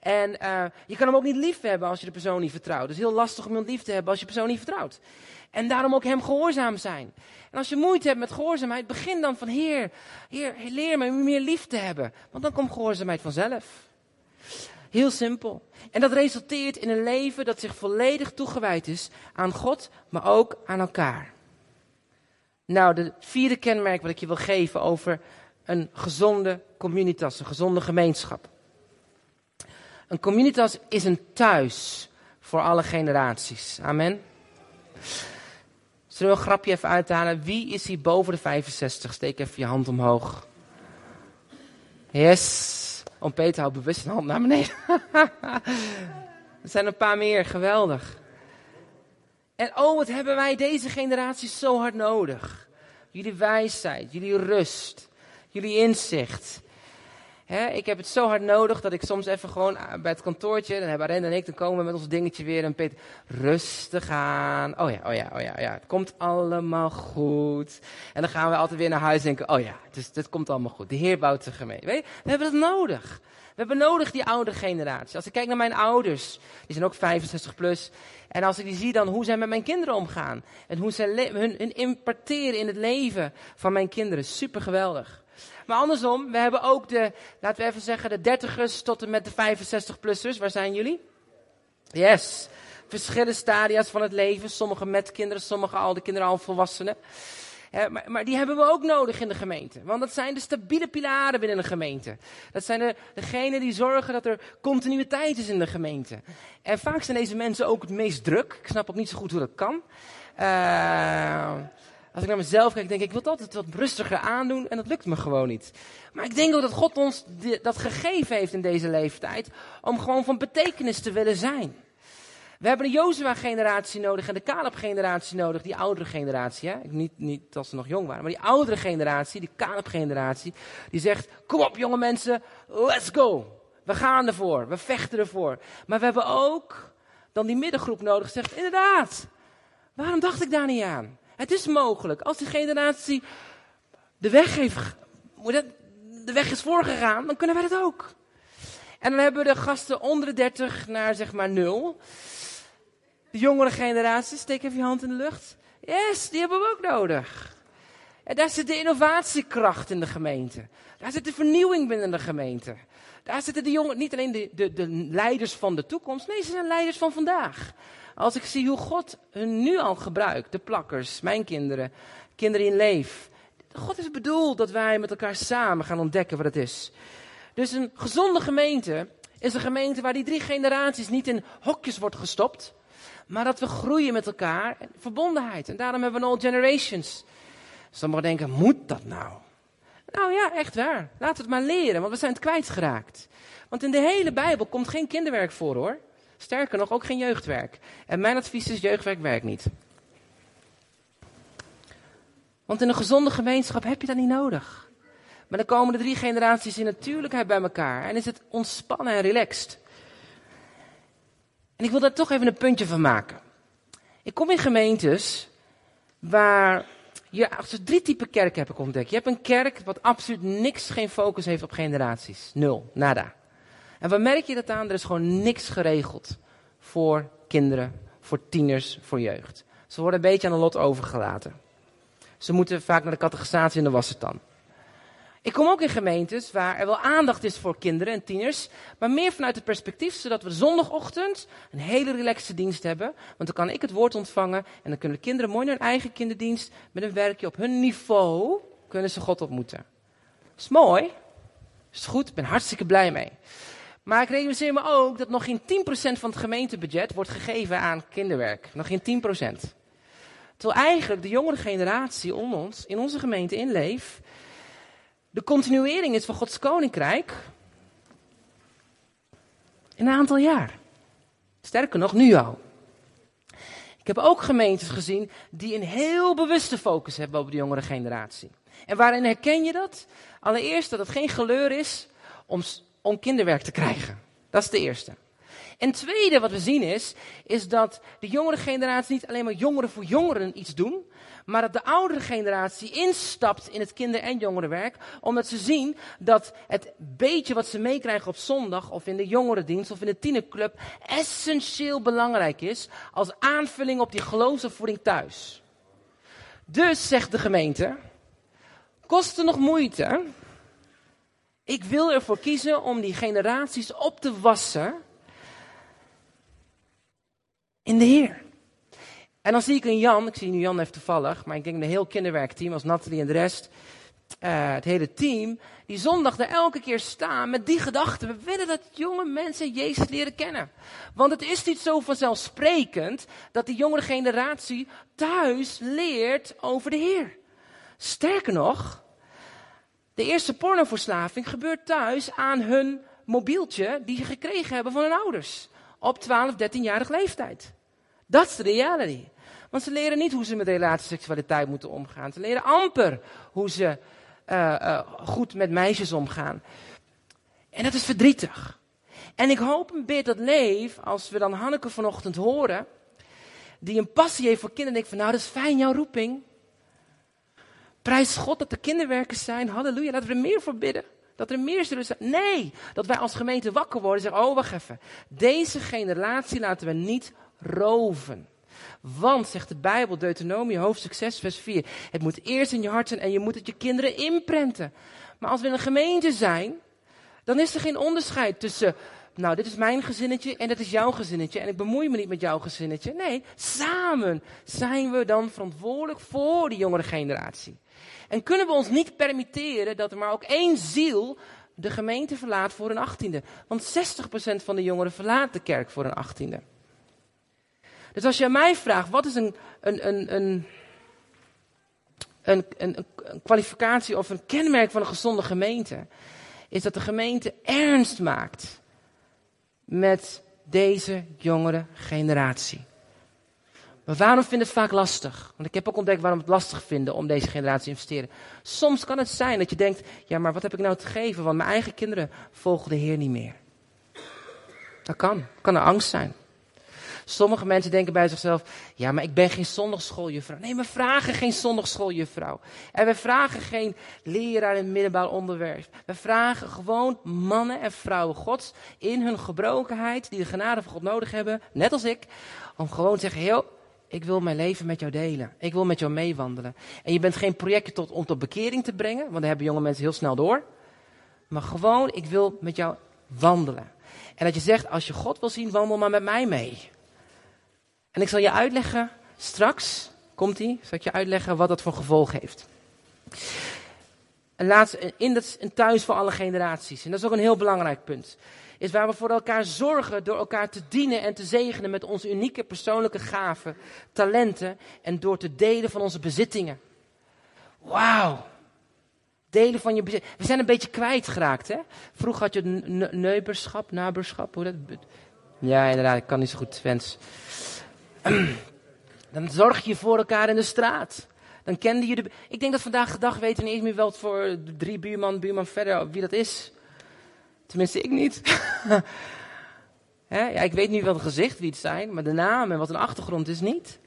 En uh, je kan hem ook niet lief hebben als je de persoon niet vertrouwt. Het is heel lastig om iemand lief te hebben als je de persoon niet vertrouwt. En daarom ook hem gehoorzaam zijn. En als je moeite hebt met gehoorzaamheid, begin dan van Heer, Heer, leer me meer lief te hebben. Want dan komt gehoorzaamheid vanzelf. Heel simpel. En dat resulteert in een leven dat zich volledig toegewijd is aan God, maar ook aan elkaar. Nou, de vierde kenmerk wat ik je wil geven over een gezonde communitas, een gezonde gemeenschap. Een communitas is een thuis voor alle generaties. Amen. Zullen we een grapje even uithalen? Wie is hier boven de 65? Steek even je hand omhoog. Yes. Om Peter houdt bewust een hand naar beneden. er zijn een paar meer, geweldig. En oh, wat hebben wij deze generatie zo hard nodig. Jullie wijsheid, jullie rust, jullie inzicht. Ik heb het zo hard nodig dat ik soms even gewoon eh, bij het kantoortje, dan hebben Arenda en ik, dan komen we met ons dingetje weer en Peter, rustig aan. Oh ja, oh ja, oh ja, ja, het komt allemaal goed. En dan gaan we altijd weer naar huis en denken, oh ja, dus het komt allemaal goed. De Heer bouwt de gemeente. Weet je, we hebben dat nodig. We hebben nodig die oude generatie. Als ik kijk naar mijn ouders, die zijn ook 65 plus. En als ik die zie dan hoe zij met mijn kinderen omgaan. En hoe zij hun, hun in het leven van mijn kinderen. Super geweldig. Maar andersom, we hebben ook de, laten we even zeggen, de dertigers tot en met de 65-plussers. Waar zijn jullie? Yes. Verschillende stadia's van het leven. Sommige met kinderen, sommige al de kinderen al volwassenen maar, maar, die hebben we ook nodig in de gemeente. Want dat zijn de stabiele pilaren binnen een gemeente. Dat zijn de, degenen die zorgen dat er continuïteit is in de gemeente. En vaak zijn deze mensen ook het meest druk. Ik snap ook niet zo goed hoe dat kan. Uh, als ik naar mezelf kijk, denk ik, ik wil het altijd wat rustiger aandoen en dat lukt me gewoon niet. Maar ik denk ook dat God ons dat gegeven heeft in deze leeftijd om gewoon van betekenis te willen zijn. We hebben de Jozua-generatie nodig en de Caleb-generatie nodig, die oudere generatie. Hè? Niet, niet als ze nog jong waren, maar die oudere generatie, die Caleb-generatie, die zegt, kom op jonge mensen, let's go. We gaan ervoor, we vechten ervoor. Maar we hebben ook dan die middengroep nodig, zegt, inderdaad, waarom dacht ik daar niet aan? Het is mogelijk, als die generatie de weg heeft, de weg is voorgegaan, dan kunnen wij dat ook. En dan hebben we de gasten onder de 30 naar zeg maar nul. De jongere generatie, steek even je hand in de lucht. Yes, die hebben we ook nodig. En daar zit de innovatiekracht in de gemeente. Daar zit de vernieuwing binnen de gemeente. Daar zitten de jongen, niet alleen de, de, de leiders van de toekomst, nee, ze zijn leiders van vandaag. Als ik zie hoe God hun nu al gebruikt, de plakkers, mijn kinderen, kinderen in leef. God is bedoeld dat wij met elkaar samen gaan ontdekken wat het is. Dus een gezonde gemeente is een gemeente waar die drie generaties niet in hokjes wordt gestopt. Maar dat we groeien met elkaar. Verbondenheid. En daarom hebben we All Generations. Sommigen denken, moet dat nou? Nou ja, echt waar. Laten we het maar leren, want we zijn het kwijtgeraakt. Want in de hele Bijbel komt geen kinderwerk voor hoor. Sterker nog, ook geen jeugdwerk. En mijn advies is, jeugdwerk werkt niet. Want in een gezonde gemeenschap heb je dat niet nodig. Maar dan komen de drie generaties in natuurlijkheid bij elkaar. En is het ontspannen en relaxed. En ik wil daar toch even een puntje van maken. Ik kom in gemeentes waar je als drie typen kerken heb ik ontdekt. Je hebt een kerk wat absoluut niks, geen focus heeft op generaties. Nul, nada. En waar merk je dat aan? Er is gewoon niks geregeld voor kinderen, voor tieners, voor jeugd. Ze worden een beetje aan de lot overgelaten. Ze moeten vaak naar de catechisatie in de wassertan. Ik kom ook in gemeentes waar er wel aandacht is voor kinderen en tieners, maar meer vanuit het perspectief, zodat we zondagochtend een hele relaxte dienst hebben. Want dan kan ik het woord ontvangen en dan kunnen de kinderen mooi naar hun eigen kinderdienst met een werkje op hun niveau, kunnen ze God ontmoeten. Is mooi, is goed, ik ben hartstikke blij mee. Maar ik realiseer me ook dat nog geen 10% van het gemeentebudget wordt gegeven aan kinderwerk. Nog geen 10%. Terwijl eigenlijk de jongere generatie om ons, in onze gemeente inleeft, de continuering is van Gods koninkrijk in een aantal jaar. Sterker nog, nu al. Ik heb ook gemeentes gezien die een heel bewuste focus hebben op de jongere generatie. En waarin herken je dat? Allereerst dat het geen geleur is om, om kinderwerk te krijgen. Dat is de eerste. En tweede wat we zien is, is dat de jongere generatie niet alleen maar jongeren voor jongeren iets doen, maar dat de oudere generatie instapt in het kinder- en jongerenwerk, omdat ze zien dat het beetje wat ze meekrijgen op zondag of in de jongerendienst of in de tienerclub essentieel belangrijk is als aanvulling op die geloofsopvoeding thuis. Dus, zegt de gemeente, kost nog moeite. Ik wil ervoor kiezen om die generaties op te wassen in de Heer. En dan zie ik een Jan, ik zie nu Jan even toevallig, maar ik denk een heel kinderwerkteam als Nathalie en de rest, uh, het hele team, die zondag er elke keer staan met die gedachte. We willen dat jonge mensen Jezus leren kennen. Want het is niet zo vanzelfsprekend dat die jongere generatie thuis leert over de Heer. Sterker nog, de eerste pornoverslaving gebeurt thuis aan hun mobieltje die ze gekregen hebben van hun ouders. Op 12, 13-jarige leeftijd. Dat is de reality. Want ze leren niet hoe ze met relatie seksualiteit moeten omgaan. Ze leren amper hoe ze uh, uh, goed met meisjes omgaan. En dat is verdrietig. En ik hoop een beetje dat Leef, als we dan Hanneke vanochtend horen, die een passie heeft voor kinderen, denkt van nou dat is fijn jouw roeping. Prijs God dat er kinderwerkers zijn. Halleluja. Laten we er meer voor bidden. Dat er meer zullen zijn. Nee, dat wij als gemeente wakker worden en zeggen, oh wacht even. Deze generatie laten we niet roven. Want, zegt de Bijbel, Deuteronomie, hoofdstuk 6, vers 4. Het moet eerst in je hart zijn en je moet het je kinderen inprenten. Maar als we in een gemeente zijn, dan is er geen onderscheid tussen, nou, dit is mijn gezinnetje en dit is jouw gezinnetje. En ik bemoei me niet met jouw gezinnetje. Nee, samen zijn we dan verantwoordelijk voor de jongere generatie. En kunnen we ons niet permitteren dat er maar ook één ziel de gemeente verlaat voor een achttiende. Want 60% van de jongeren verlaat de kerk voor een achttiende. Dus als je aan mij vraagt, wat is een, een, een, een, een, een, een kwalificatie of een kenmerk van een gezonde gemeente, is dat de gemeente ernst maakt met deze jongere generatie. Maar waarom vind het vaak lastig? Want ik heb ook ontdekt waarom het lastig vinden om deze generatie te investeren. Soms kan het zijn dat je denkt, ja maar wat heb ik nou te geven? Want mijn eigen kinderen volgen de Heer niet meer. Dat kan. Kan er angst zijn. Sommige mensen denken bij zichzelf, ja, maar ik ben geen zondagschooljuffrouw. Nee, we vragen geen zondagschooljuffrouw. En we vragen geen leraar in het middelbaar onderwijs. We vragen gewoon mannen en vrouwen gods in hun gebrokenheid, die de genade van God nodig hebben, net als ik, om gewoon te zeggen, heel, ik wil mijn leven met jou delen. Ik wil met jou meewandelen. En je bent geen projectje tot, om tot bekering te brengen, want daar hebben jonge mensen heel snel door. Maar gewoon, ik wil met jou wandelen. En dat je zegt, als je God wil zien, wandel maar met mij mee. En ik zal je uitleggen, straks, komt hij, zal ik je uitleggen wat dat voor gevolg heeft. En laatst, in dat een thuis voor alle generaties. En dat is ook een heel belangrijk punt. Is waar we voor elkaar zorgen door elkaar te dienen en te zegenen met onze unieke persoonlijke gaven, talenten en door te delen van onze bezittingen. Wauw. Delen van je bezit. We zijn een beetje kwijtgeraakt, hè? Vroeger had je neuberschap, naberschap, hoe dat? Ja, inderdaad, ik kan niet zo goed Twents. Dan zorg je voor elkaar in de straat. Dan kende je de. Ik denk dat vandaag de dag weten we niet eens meer wel voor drie buurman, buurman verder wie dat is. Tenminste, ik niet. ja, ik weet nu wel het gezicht wie het zijn, maar de naam en wat een achtergrond is niet.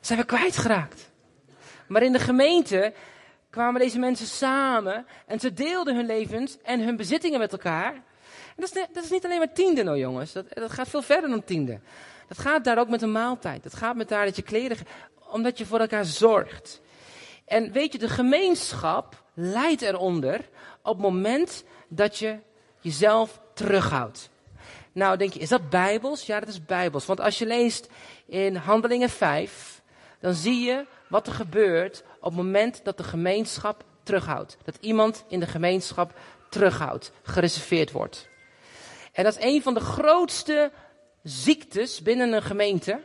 Zijn we kwijtgeraakt. Maar in de gemeente kwamen deze mensen samen en ze deelden hun levens en hun bezittingen met elkaar. En dat, is, dat is niet alleen maar tiende nou jongens, dat, dat gaat veel verder dan tiende. Dat gaat daar ook met een maaltijd. Dat gaat met daar dat je kleren, omdat je voor elkaar zorgt. En weet je, de gemeenschap leidt eronder op het moment dat je jezelf terughoudt. Nou, denk je, is dat bijbels? Ja, dat is bijbels. Want als je leest in Handelingen 5, dan zie je wat er gebeurt op het moment dat de gemeenschap terughoudt. Dat iemand in de gemeenschap terughoudt, gereserveerd wordt. En dat is een van de grootste ziektes binnen een gemeente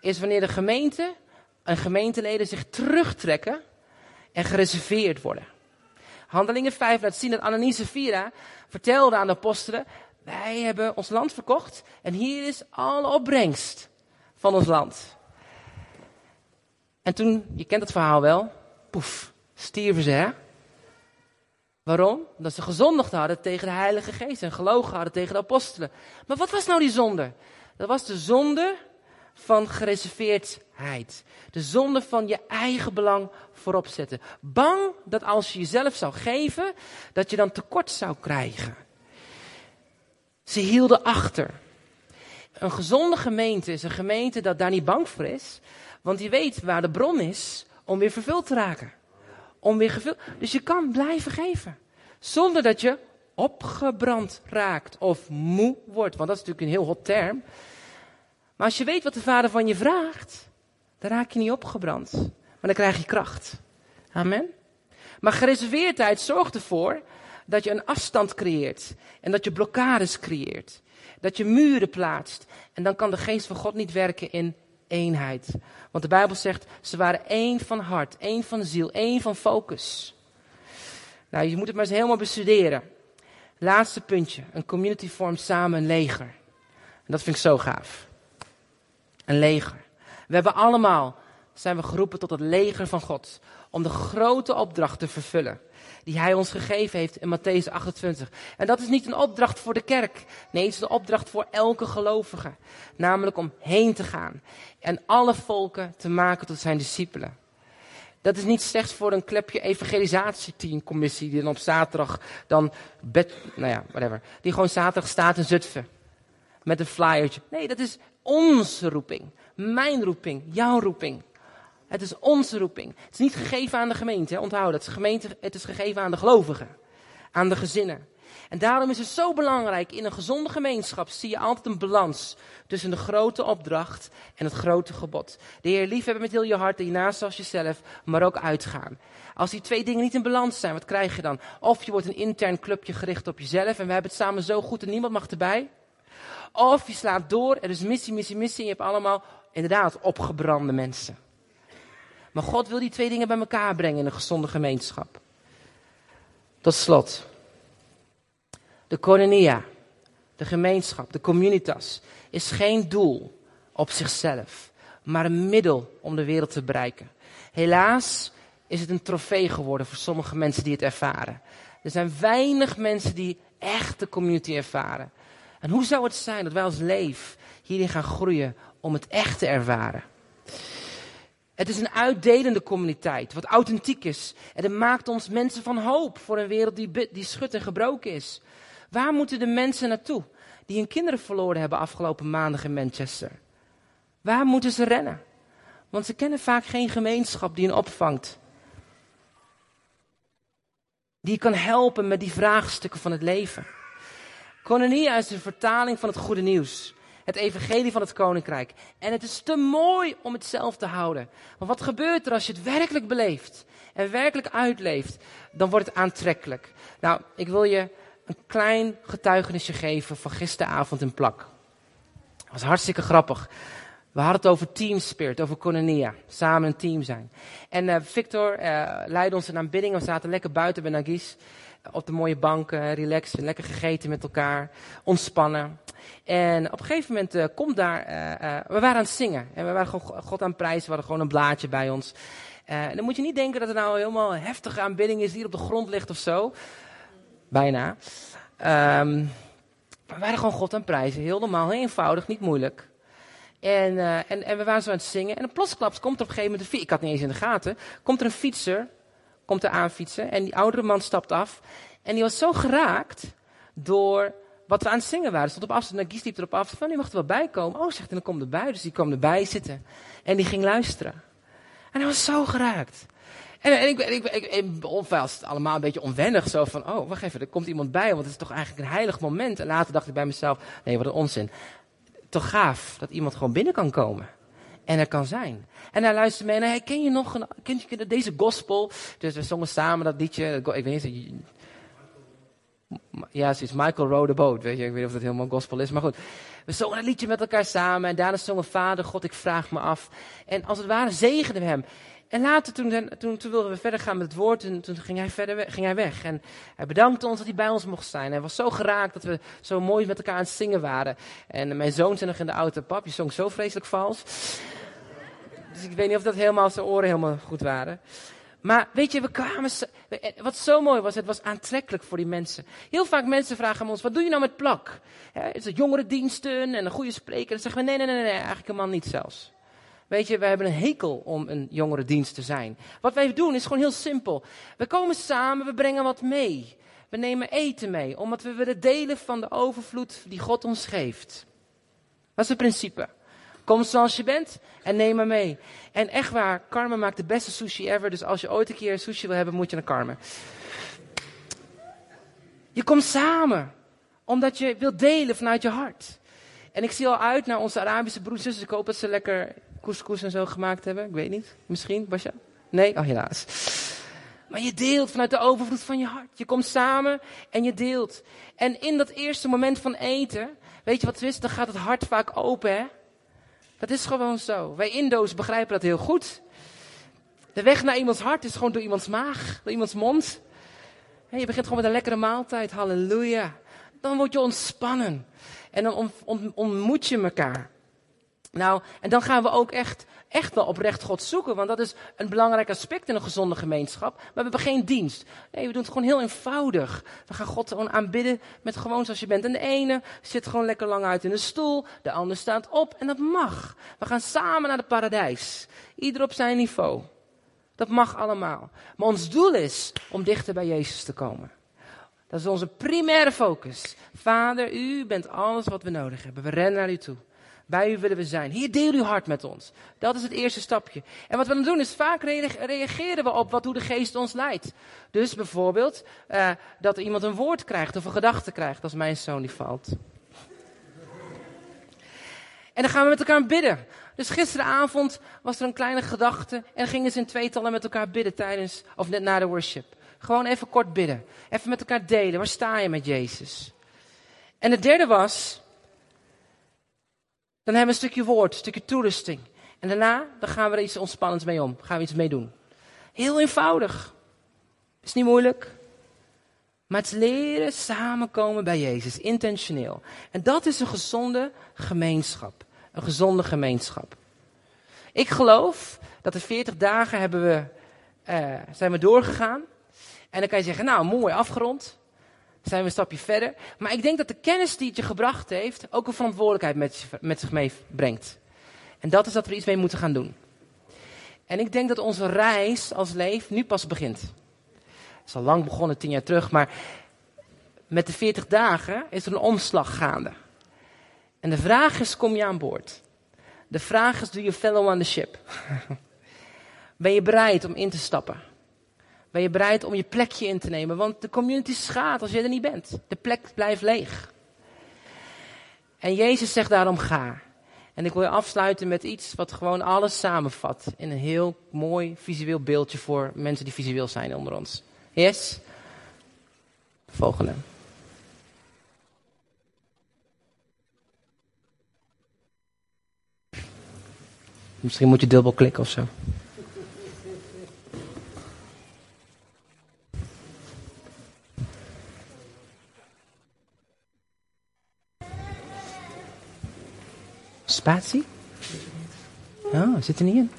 is wanneer de gemeente en gemeenteleden zich terugtrekken en gereserveerd worden. Handelingen 5 laat zien dat Ananias Vira vertelde aan de apostelen, wij hebben ons land verkocht en hier is alle opbrengst van ons land. En toen, je kent het verhaal wel, poef, stierven ze hè. Waarom? Omdat ze gezondigd hadden tegen de Heilige Geest en gelogen hadden tegen de apostelen. Maar wat was nou die zonde? Dat was de zonde van gereserveerdheid. De zonde van je eigen belang voorop zetten. Bang dat als je jezelf zou geven, dat je dan tekort zou krijgen. Ze hielden achter. Een gezonde gemeente is een gemeente dat daar niet bang voor is, want die weet waar de bron is om weer vervuld te raken om weer gevuld. Dus je kan blijven geven. Zonder dat je opgebrand raakt of moe wordt. Want dat is natuurlijk een heel hot term. Maar als je weet wat de Vader van je vraagt, dan raak je niet opgebrand. Maar dan krijg je kracht. Amen. Maar gereserveerdheid zorgt ervoor dat je een afstand creëert. En dat je blokkades creëert. Dat je muren plaatst. En dan kan de geest van God niet werken in eenheid. Want de Bijbel zegt, ze waren één van hart, één van ziel, één van focus. Nou, je moet het maar eens helemaal bestuderen. Laatste puntje. Een community vormt samen een leger. En dat vind ik zo gaaf. Een leger. We hebben allemaal, zijn we geroepen tot het leger van God. Om de grote opdracht te vervullen. Die hij ons gegeven heeft in Matthäus 28. En dat is niet een opdracht voor de kerk. Nee, het is een opdracht voor elke gelovige. Namelijk om heen te gaan. En alle volken te maken tot zijn discipelen. Dat is niet slechts voor een klepje evangelisatieteamcommissie die dan op zaterdag dan bed, nou ja, whatever. Die gewoon zaterdag staat in Zutphen. Met een flyertje. Nee, dat is onze roeping. Mijn roeping. Jouw roeping. Het is onze roeping. Het is niet gegeven aan de gemeente, onthoud. Het is, gemeente, het is gegeven aan de gelovigen. Aan de gezinnen. En daarom is het zo belangrijk, in een gezonde gemeenschap zie je altijd een balans tussen de grote opdracht en het grote gebod. De Heer liefhebben met heel je hart en je naast als jezelf, maar ook uitgaan. Als die twee dingen niet in balans zijn, wat krijg je dan? Of je wordt een intern clubje gericht op jezelf en we hebben het samen zo goed en niemand mag erbij. Of je slaat door, er is missie, missie, missie en je hebt allemaal inderdaad opgebrande mensen. Maar God wil die twee dingen bij elkaar brengen in een gezonde gemeenschap. Tot slot. De koinonia, de gemeenschap, de communitas, is geen doel op zichzelf, maar een middel om de wereld te bereiken. Helaas is het een trofee geworden voor sommige mensen die het ervaren. Er zijn weinig mensen die echt de community ervaren. En hoe zou het zijn dat wij als leef hierin gaan groeien om het echt te ervaren? Het is een uitdelende communiteit, wat authentiek is. En het maakt ons mensen van hoop voor een wereld die, die schut en gebroken is. Waar moeten de mensen naartoe die hun kinderen verloren hebben afgelopen maandag in Manchester? Waar moeten ze rennen? Want ze kennen vaak geen gemeenschap die hen opvangt. Die kan helpen met die vraagstukken van het leven. Kononia is een vertaling van het goede nieuws. Het evangelie van het koninkrijk. En het is te mooi om het zelf te houden. Maar wat gebeurt er als je het werkelijk beleeft en werkelijk uitleeft? Dan wordt het aantrekkelijk. Nou, ik wil je een klein getuigenisje geven van gisteravond in Plak. Dat was hartstikke grappig. We hadden het over team spirit, over kononia. Samen een team zijn. En uh, Victor uh, leidde ons in aanbidding. We zaten lekker buiten bij Nagis. Op de mooie banken, relaxen, lekker gegeten met elkaar. Ontspannen. En op een gegeven moment uh, komt daar... we waren aan het zingen. En we waren gewoon God aan prijzen. We hadden gewoon een blaadje bij ons. dan moet je niet denken dat het nou helemaal heftige aanbidding is die hier op de grond ligt of zo. Bijna. Um, we waren gewoon God aan prijzen. Heel normaal, heel eenvoudig, niet moeilijk. En, en, en we waren zo aan het zingen. En plotsklaps komt er op een gegeven moment. Ik had niet eens in de gaten. Komt er een fietser. Komt er aanfietsen. En die oudere man stapt af. En die was zo geraakt door wat we aan het zingen waren. Stond op afstand. En Gies liep erop af. Van, die mag er wel bij komen. Oh, zegt en dan komt erbij. Dus die kwam erbij zitten. En die ging luisteren. En hij was zo geraakt. En, en ik, ik, ik, ik was allemaal een beetje onwennig. Zo van, oh, wacht even, er komt iemand bij. Want het is toch eigenlijk een heilig moment. En later dacht ik bij mezelf, nee, wat een onzin. Toch gaaf dat iemand gewoon binnen kan komen. En er kan zijn. En hij luisterde mee en hij, ken je nog een, ken je deze gospel? Dus we zongen samen dat liedje. Ik weet niet, ja, is Michael Row the Boat, weet je. Ik weet niet of dat helemaal gospel is, maar goed. We zongen een liedje met elkaar samen en daarna zongen Vader, God, ik vraag me af. En als het ware zegenden we hem. En later, toen, toen, toen wilden we verder gaan met het woord, en toen ging hij, verder weg, ging weg. En hij bedankte ons dat hij bij ons mocht zijn. Hij was zo geraakt dat we zo mooi met elkaar aan het zingen waren. En mijn zoon zei nog in de auto, pap, je zong zo vreselijk vals. Dus ik weet niet of dat helemaal zijn oren helemaal goed waren. Maar weet je, we kwamen. Wat zo mooi was, het was aantrekkelijk voor die mensen. Heel vaak mensen vragen ons: wat doe je nou met plak? is het jongerendiensten en een goede spreker? Dan zeggen we: nee, nee, nee, nee, eigenlijk helemaal niet zelfs. Weet je, we hebben een hekel om een jongerendienst te zijn. Wat wij doen is gewoon heel simpel. We komen samen, we brengen wat mee. We nemen eten mee, omdat we willen delen van de overvloed die God ons geeft. Dat is het principe. Kom zoals je bent en neem maar mee. En echt waar, Carmen maakt de beste sushi ever. Dus als je ooit een keer sushi wil hebben, moet je naar Carmen. Je komt samen, omdat je wilt delen vanuit je hart. En ik zie al uit naar onze Arabische broers Ik hoop dat ze lekker couscous en zo gemaakt hebben. Ik weet niet. Misschien, Basja? Nee? Oh, helaas. Maar je deelt vanuit de overvloed van je hart. Je komt samen en je deelt. En in dat eerste moment van eten, weet je wat het is? Dan gaat het hart vaak open, hè? Dat is gewoon zo. Wij Indo's begrijpen dat heel goed. De weg naar iemands hart is gewoon door iemands maag, door iemands mond. je begint gewoon met een lekkere maaltijd, halleluja. Dan word je ontspannen. En dan ontmoet je elkaar. Nou, en dan gaan we ook echt, echt wel oprecht God zoeken. Want dat is een belangrijk aspect in een gezonde gemeenschap. Maar we hebben geen dienst. Nee, we doen het gewoon heel eenvoudig. We gaan God gewoon aanbidden met gewoon zoals je bent. En de ene zit gewoon lekker lang uit in de stoel. De ander staat op. En dat mag. We gaan samen naar het paradijs. Ieder op zijn niveau. Dat mag allemaal. Maar ons doel is om dichter bij Jezus te komen. Dat is onze primaire focus. Vader, u bent alles wat we nodig hebben. We rennen naar u toe. Bij u willen we zijn. Hier deel uw hart met ons. Dat is het eerste stapje. En wat we dan doen is vaak reageren we op wat hoe de geest ons leidt. Dus bijvoorbeeld uh, dat iemand een woord krijgt of een gedachte krijgt als mijn zoon die valt. En dan gaan we met elkaar bidden. Dus gisteravond was er een kleine gedachte en gingen ze in tweetallen met elkaar bidden tijdens of net na de worship. Gewoon even kort bidden. Even met elkaar delen. Waar sta je met Jezus? En het derde was, dan hebben we een stukje woord, een stukje toerusting. En daarna, dan gaan we er iets ontspannends mee om. Gaan we iets mee doen. Heel eenvoudig. Is niet moeilijk. Maar het leren samenkomen bij Jezus, intentioneel. En dat is een gezonde gemeenschap. Een gezonde gemeenschap. Ik geloof dat de 40 dagen hebben we, uh, zijn we doorgegaan. En dan kan je zeggen, nou mooi afgerond. Zijn we een stapje verder. Maar ik denk dat de kennis die het je gebracht heeft ook een verantwoordelijkheid met, met zich meebrengt. En dat is dat we iets mee moeten gaan doen. En ik denk dat onze reis als leef nu pas begint. Het is al lang begonnen, tien jaar terug, maar met de 40 dagen is er een omslag gaande. En de vraag is, kom je aan boord? De vraag is, do you follow on the ship? ben je bereid om in te stappen? Ben je bereid om je plekje in te nemen? Want de community schaadt als je er niet bent. De plek blijft leeg. En Jezus zegt daarom ga. En ik wil je afsluiten met iets wat gewoon alles samenvat. In een heel mooi visueel beeldje voor mensen die visueel zijn onder ons. Yes? Volgende. Misschien moet je dubbel klikken of zo. Spatie? Oh, zit er niet in.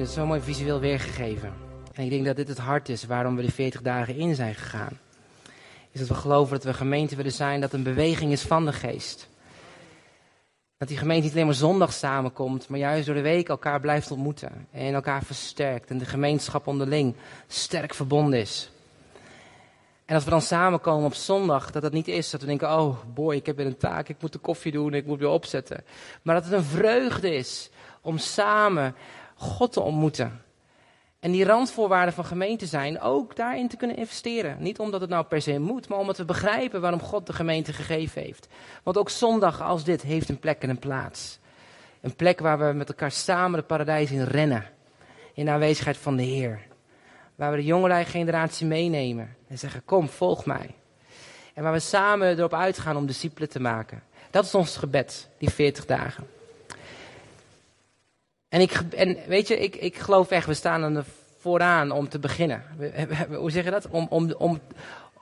Vind het zo mooi visueel weergegeven. En ik denk dat dit het hart is waarom we de 40 dagen in zijn gegaan. Is dat we geloven dat we gemeente willen zijn, dat een beweging is van de geest. Dat die gemeente niet alleen maar zondag samenkomt, maar juist door de week elkaar blijft ontmoeten. En elkaar versterkt. En de gemeenschap onderling sterk verbonden is. En als we dan samenkomen op zondag, dat dat niet is dat we denken, oh boy, ik heb weer een taak, ik moet de koffie doen, ik moet weer opzetten. Maar dat het een vreugde is om samen God te ontmoeten. En die randvoorwaarden van gemeente zijn ook daarin te kunnen investeren. Niet omdat het nou per se moet, maar omdat we begrijpen waarom God de gemeente gegeven heeft. Want ook zondag als dit heeft een plek en een plaats. Een plek waar we met elkaar samen de paradijs in rennen. In aanwezigheid van de Heer. Waar we de jongelui generatie meenemen en zeggen: Kom, volg mij. En waar we samen erop uitgaan om discipelen te maken. Dat is ons gebed, die 40 dagen. En, ik, en weet je, ik, ik geloof echt, we staan er vooraan om te beginnen. Hoe zeg je dat? Om, om, om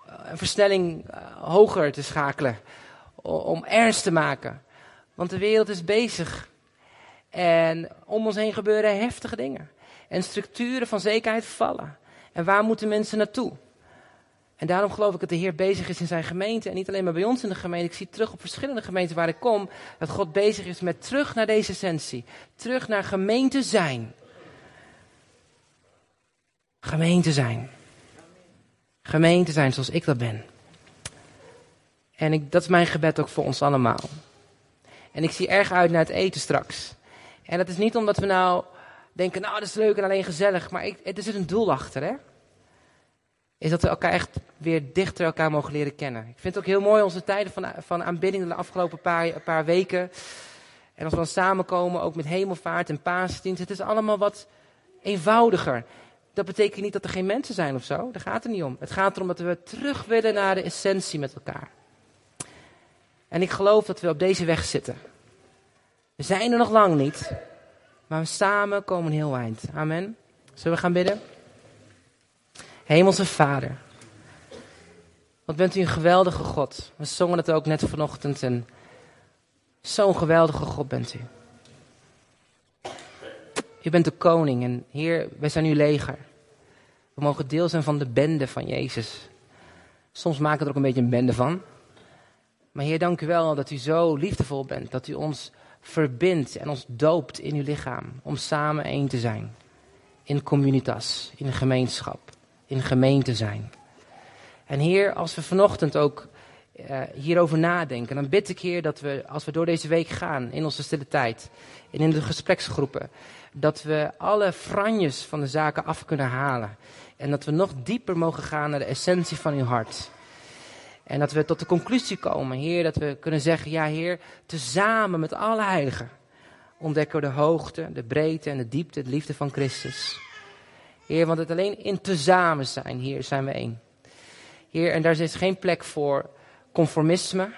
een versnelling eh, hoger te schakelen. Om ernst te maken. Want de wereld is bezig. En om ons heen gebeuren heftige dingen. En structuren van zekerheid vallen. En waar moeten mensen naartoe? En daarom geloof ik dat de Heer bezig is in zijn gemeente. En niet alleen maar bij ons in de gemeente. Ik zie terug op verschillende gemeenten waar ik kom. Dat God bezig is met terug naar deze essentie. Terug naar gemeente zijn. Gemeente zijn. Gemeente zijn zoals ik dat ben. En ik, dat is mijn gebed ook voor ons allemaal. En ik zie erg uit naar het eten straks. En dat is niet omdat we nou denken, nou dat is leuk en alleen gezellig. Maar ik, er zit een doel achter, hè is dat we elkaar echt weer dichter elkaar mogen leren kennen. Ik vind het ook heel mooi onze tijden van, van aanbidding de afgelopen paar, paar weken. En als we dan samenkomen, ook met hemelvaart en paasdienst. Het is allemaal wat eenvoudiger. Dat betekent niet dat er geen mensen zijn of zo. Daar gaat het niet om. Het gaat erom dat we terug willen naar de essentie met elkaar. En ik geloof dat we op deze weg zitten. We zijn er nog lang niet. Maar we samen komen heel eind. Amen. Zullen we gaan bidden? Hemelse Vader. Wat bent u een geweldige God. We zongen het ook net vanochtend en zo'n geweldige God bent u. U bent de koning en Heer, wij zijn uw leger. We mogen deel zijn van de bende van Jezus. Soms maken we er ook een beetje een bende van. Maar Heer, dank u wel dat u zo liefdevol bent. Dat u ons verbindt en ons doopt in uw lichaam. Om samen één te zijn. In communitas, in een gemeenschap in gemeente zijn. En Heer, als we vanochtend ook uh, hierover nadenken, dan bid ik Heer dat we, als we door deze week gaan, in onze stille tijd en in de gespreksgroepen, dat we alle franjes van de zaken af kunnen halen. En dat we nog dieper mogen gaan naar de essentie van uw hart. En dat we tot de conclusie komen, Heer, dat we kunnen zeggen, ja Heer, tezamen met alle heiligen ontdekken we de hoogte, de breedte en de diepte, de liefde van Christus. Heer, want het alleen in tezamen zijn, hier zijn we één. Heer, en daar is geen plek voor conformisme.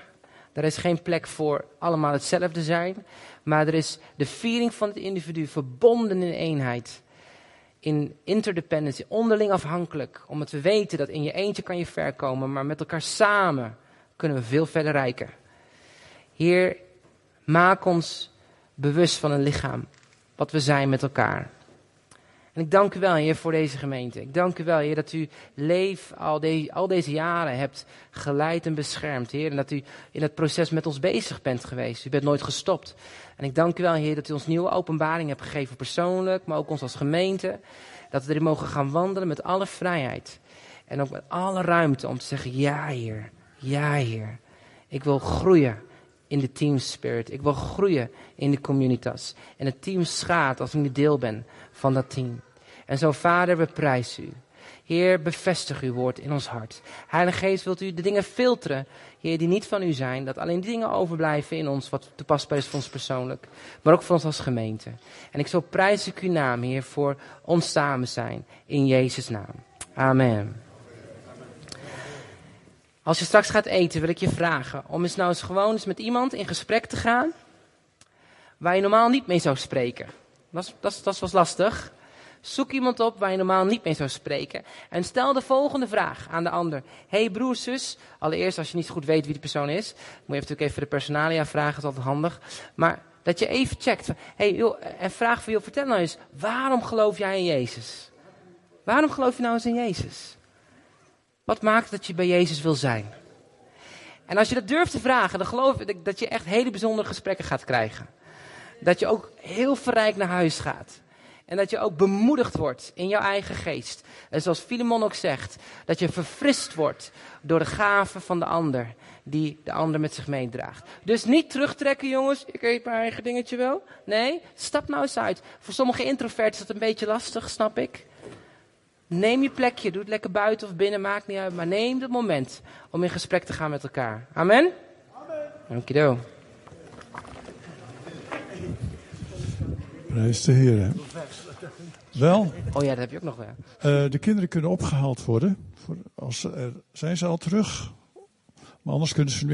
Daar is geen plek voor allemaal hetzelfde zijn. Maar er is de viering van het individu verbonden in eenheid. In interdependency, onderling afhankelijk. Omdat we weten dat in je eentje kan je ver komen, maar met elkaar samen kunnen we veel verder reiken. Heer, maak ons bewust van een lichaam. Wat we zijn met elkaar. En ik dank u wel, Heer, voor deze gemeente. Ik dank u wel, Heer, dat u leef al, al deze jaren hebt geleid en beschermd, Heer. En dat u in het proces met ons bezig bent geweest. U bent nooit gestopt. En ik dank u wel, Heer, dat u ons nieuwe openbaring hebt gegeven persoonlijk, maar ook ons als gemeente. Dat we erin mogen gaan wandelen met alle vrijheid. En ook met alle ruimte om te zeggen, ja, Heer. Ja, Heer. Ik wil groeien in de team spirit. Ik wil groeien in de communitas. En het team schaadt als ik niet deel ben van dat team. En zo, Vader, we prijzen u. Heer, bevestig uw woord in ons hart. Heilige Geest, wilt u de dingen filteren, Heer, die niet van u zijn. Dat alleen dingen overblijven in ons, wat toepasbaar is voor ons persoonlijk. Maar ook voor ons als gemeente. En ik zo prijs ik uw naam, Heer, voor ons samen zijn. In Jezus' naam. Amen. Als je straks gaat eten, wil ik je vragen om eens nou eens gewoon eens met iemand in gesprek te gaan. Waar je normaal niet mee zou spreken. Dat, was lastig. Zoek iemand op waar je normaal niet mee zou spreken. En stel de volgende vraag aan de ander. hey broer, zus. Allereerst, als je niet goed weet wie die persoon is. Moet je natuurlijk even de personalia vragen, dat is altijd handig. Maar dat je even checkt. Hey, en vraag van, joh, vertel nou eens, waarom geloof jij in Jezus? Waarom geloof je nou eens in Jezus? Wat maakt dat je bij Jezus wil zijn? En als je dat durft te vragen, dan geloof ik dat je echt hele bijzondere gesprekken gaat krijgen. Dat je ook heel verrijkt naar huis gaat. En dat je ook bemoedigd wordt in jouw eigen geest. En zoals Filemon ook zegt, dat je verfrist wordt door de gaven van de ander, die de ander met zich meedraagt. Dus niet terugtrekken, jongens, ik eet mijn eigen dingetje wel. Nee, stap nou eens uit. Voor sommige introverten is dat een beetje lastig, snap ik. Neem je plekje, doe het lekker buiten of binnen, maakt niet uit. Maar neem het moment om in gesprek te gaan met elkaar. Amen? Amen. Dankjewel. Prijs de Heer. Wel, Oh ja, dat heb je ook nog wel. eh, de kinderen kunnen opgehaald worden. Voor, als, er zijn ze al terug. Maar anders kunnen ze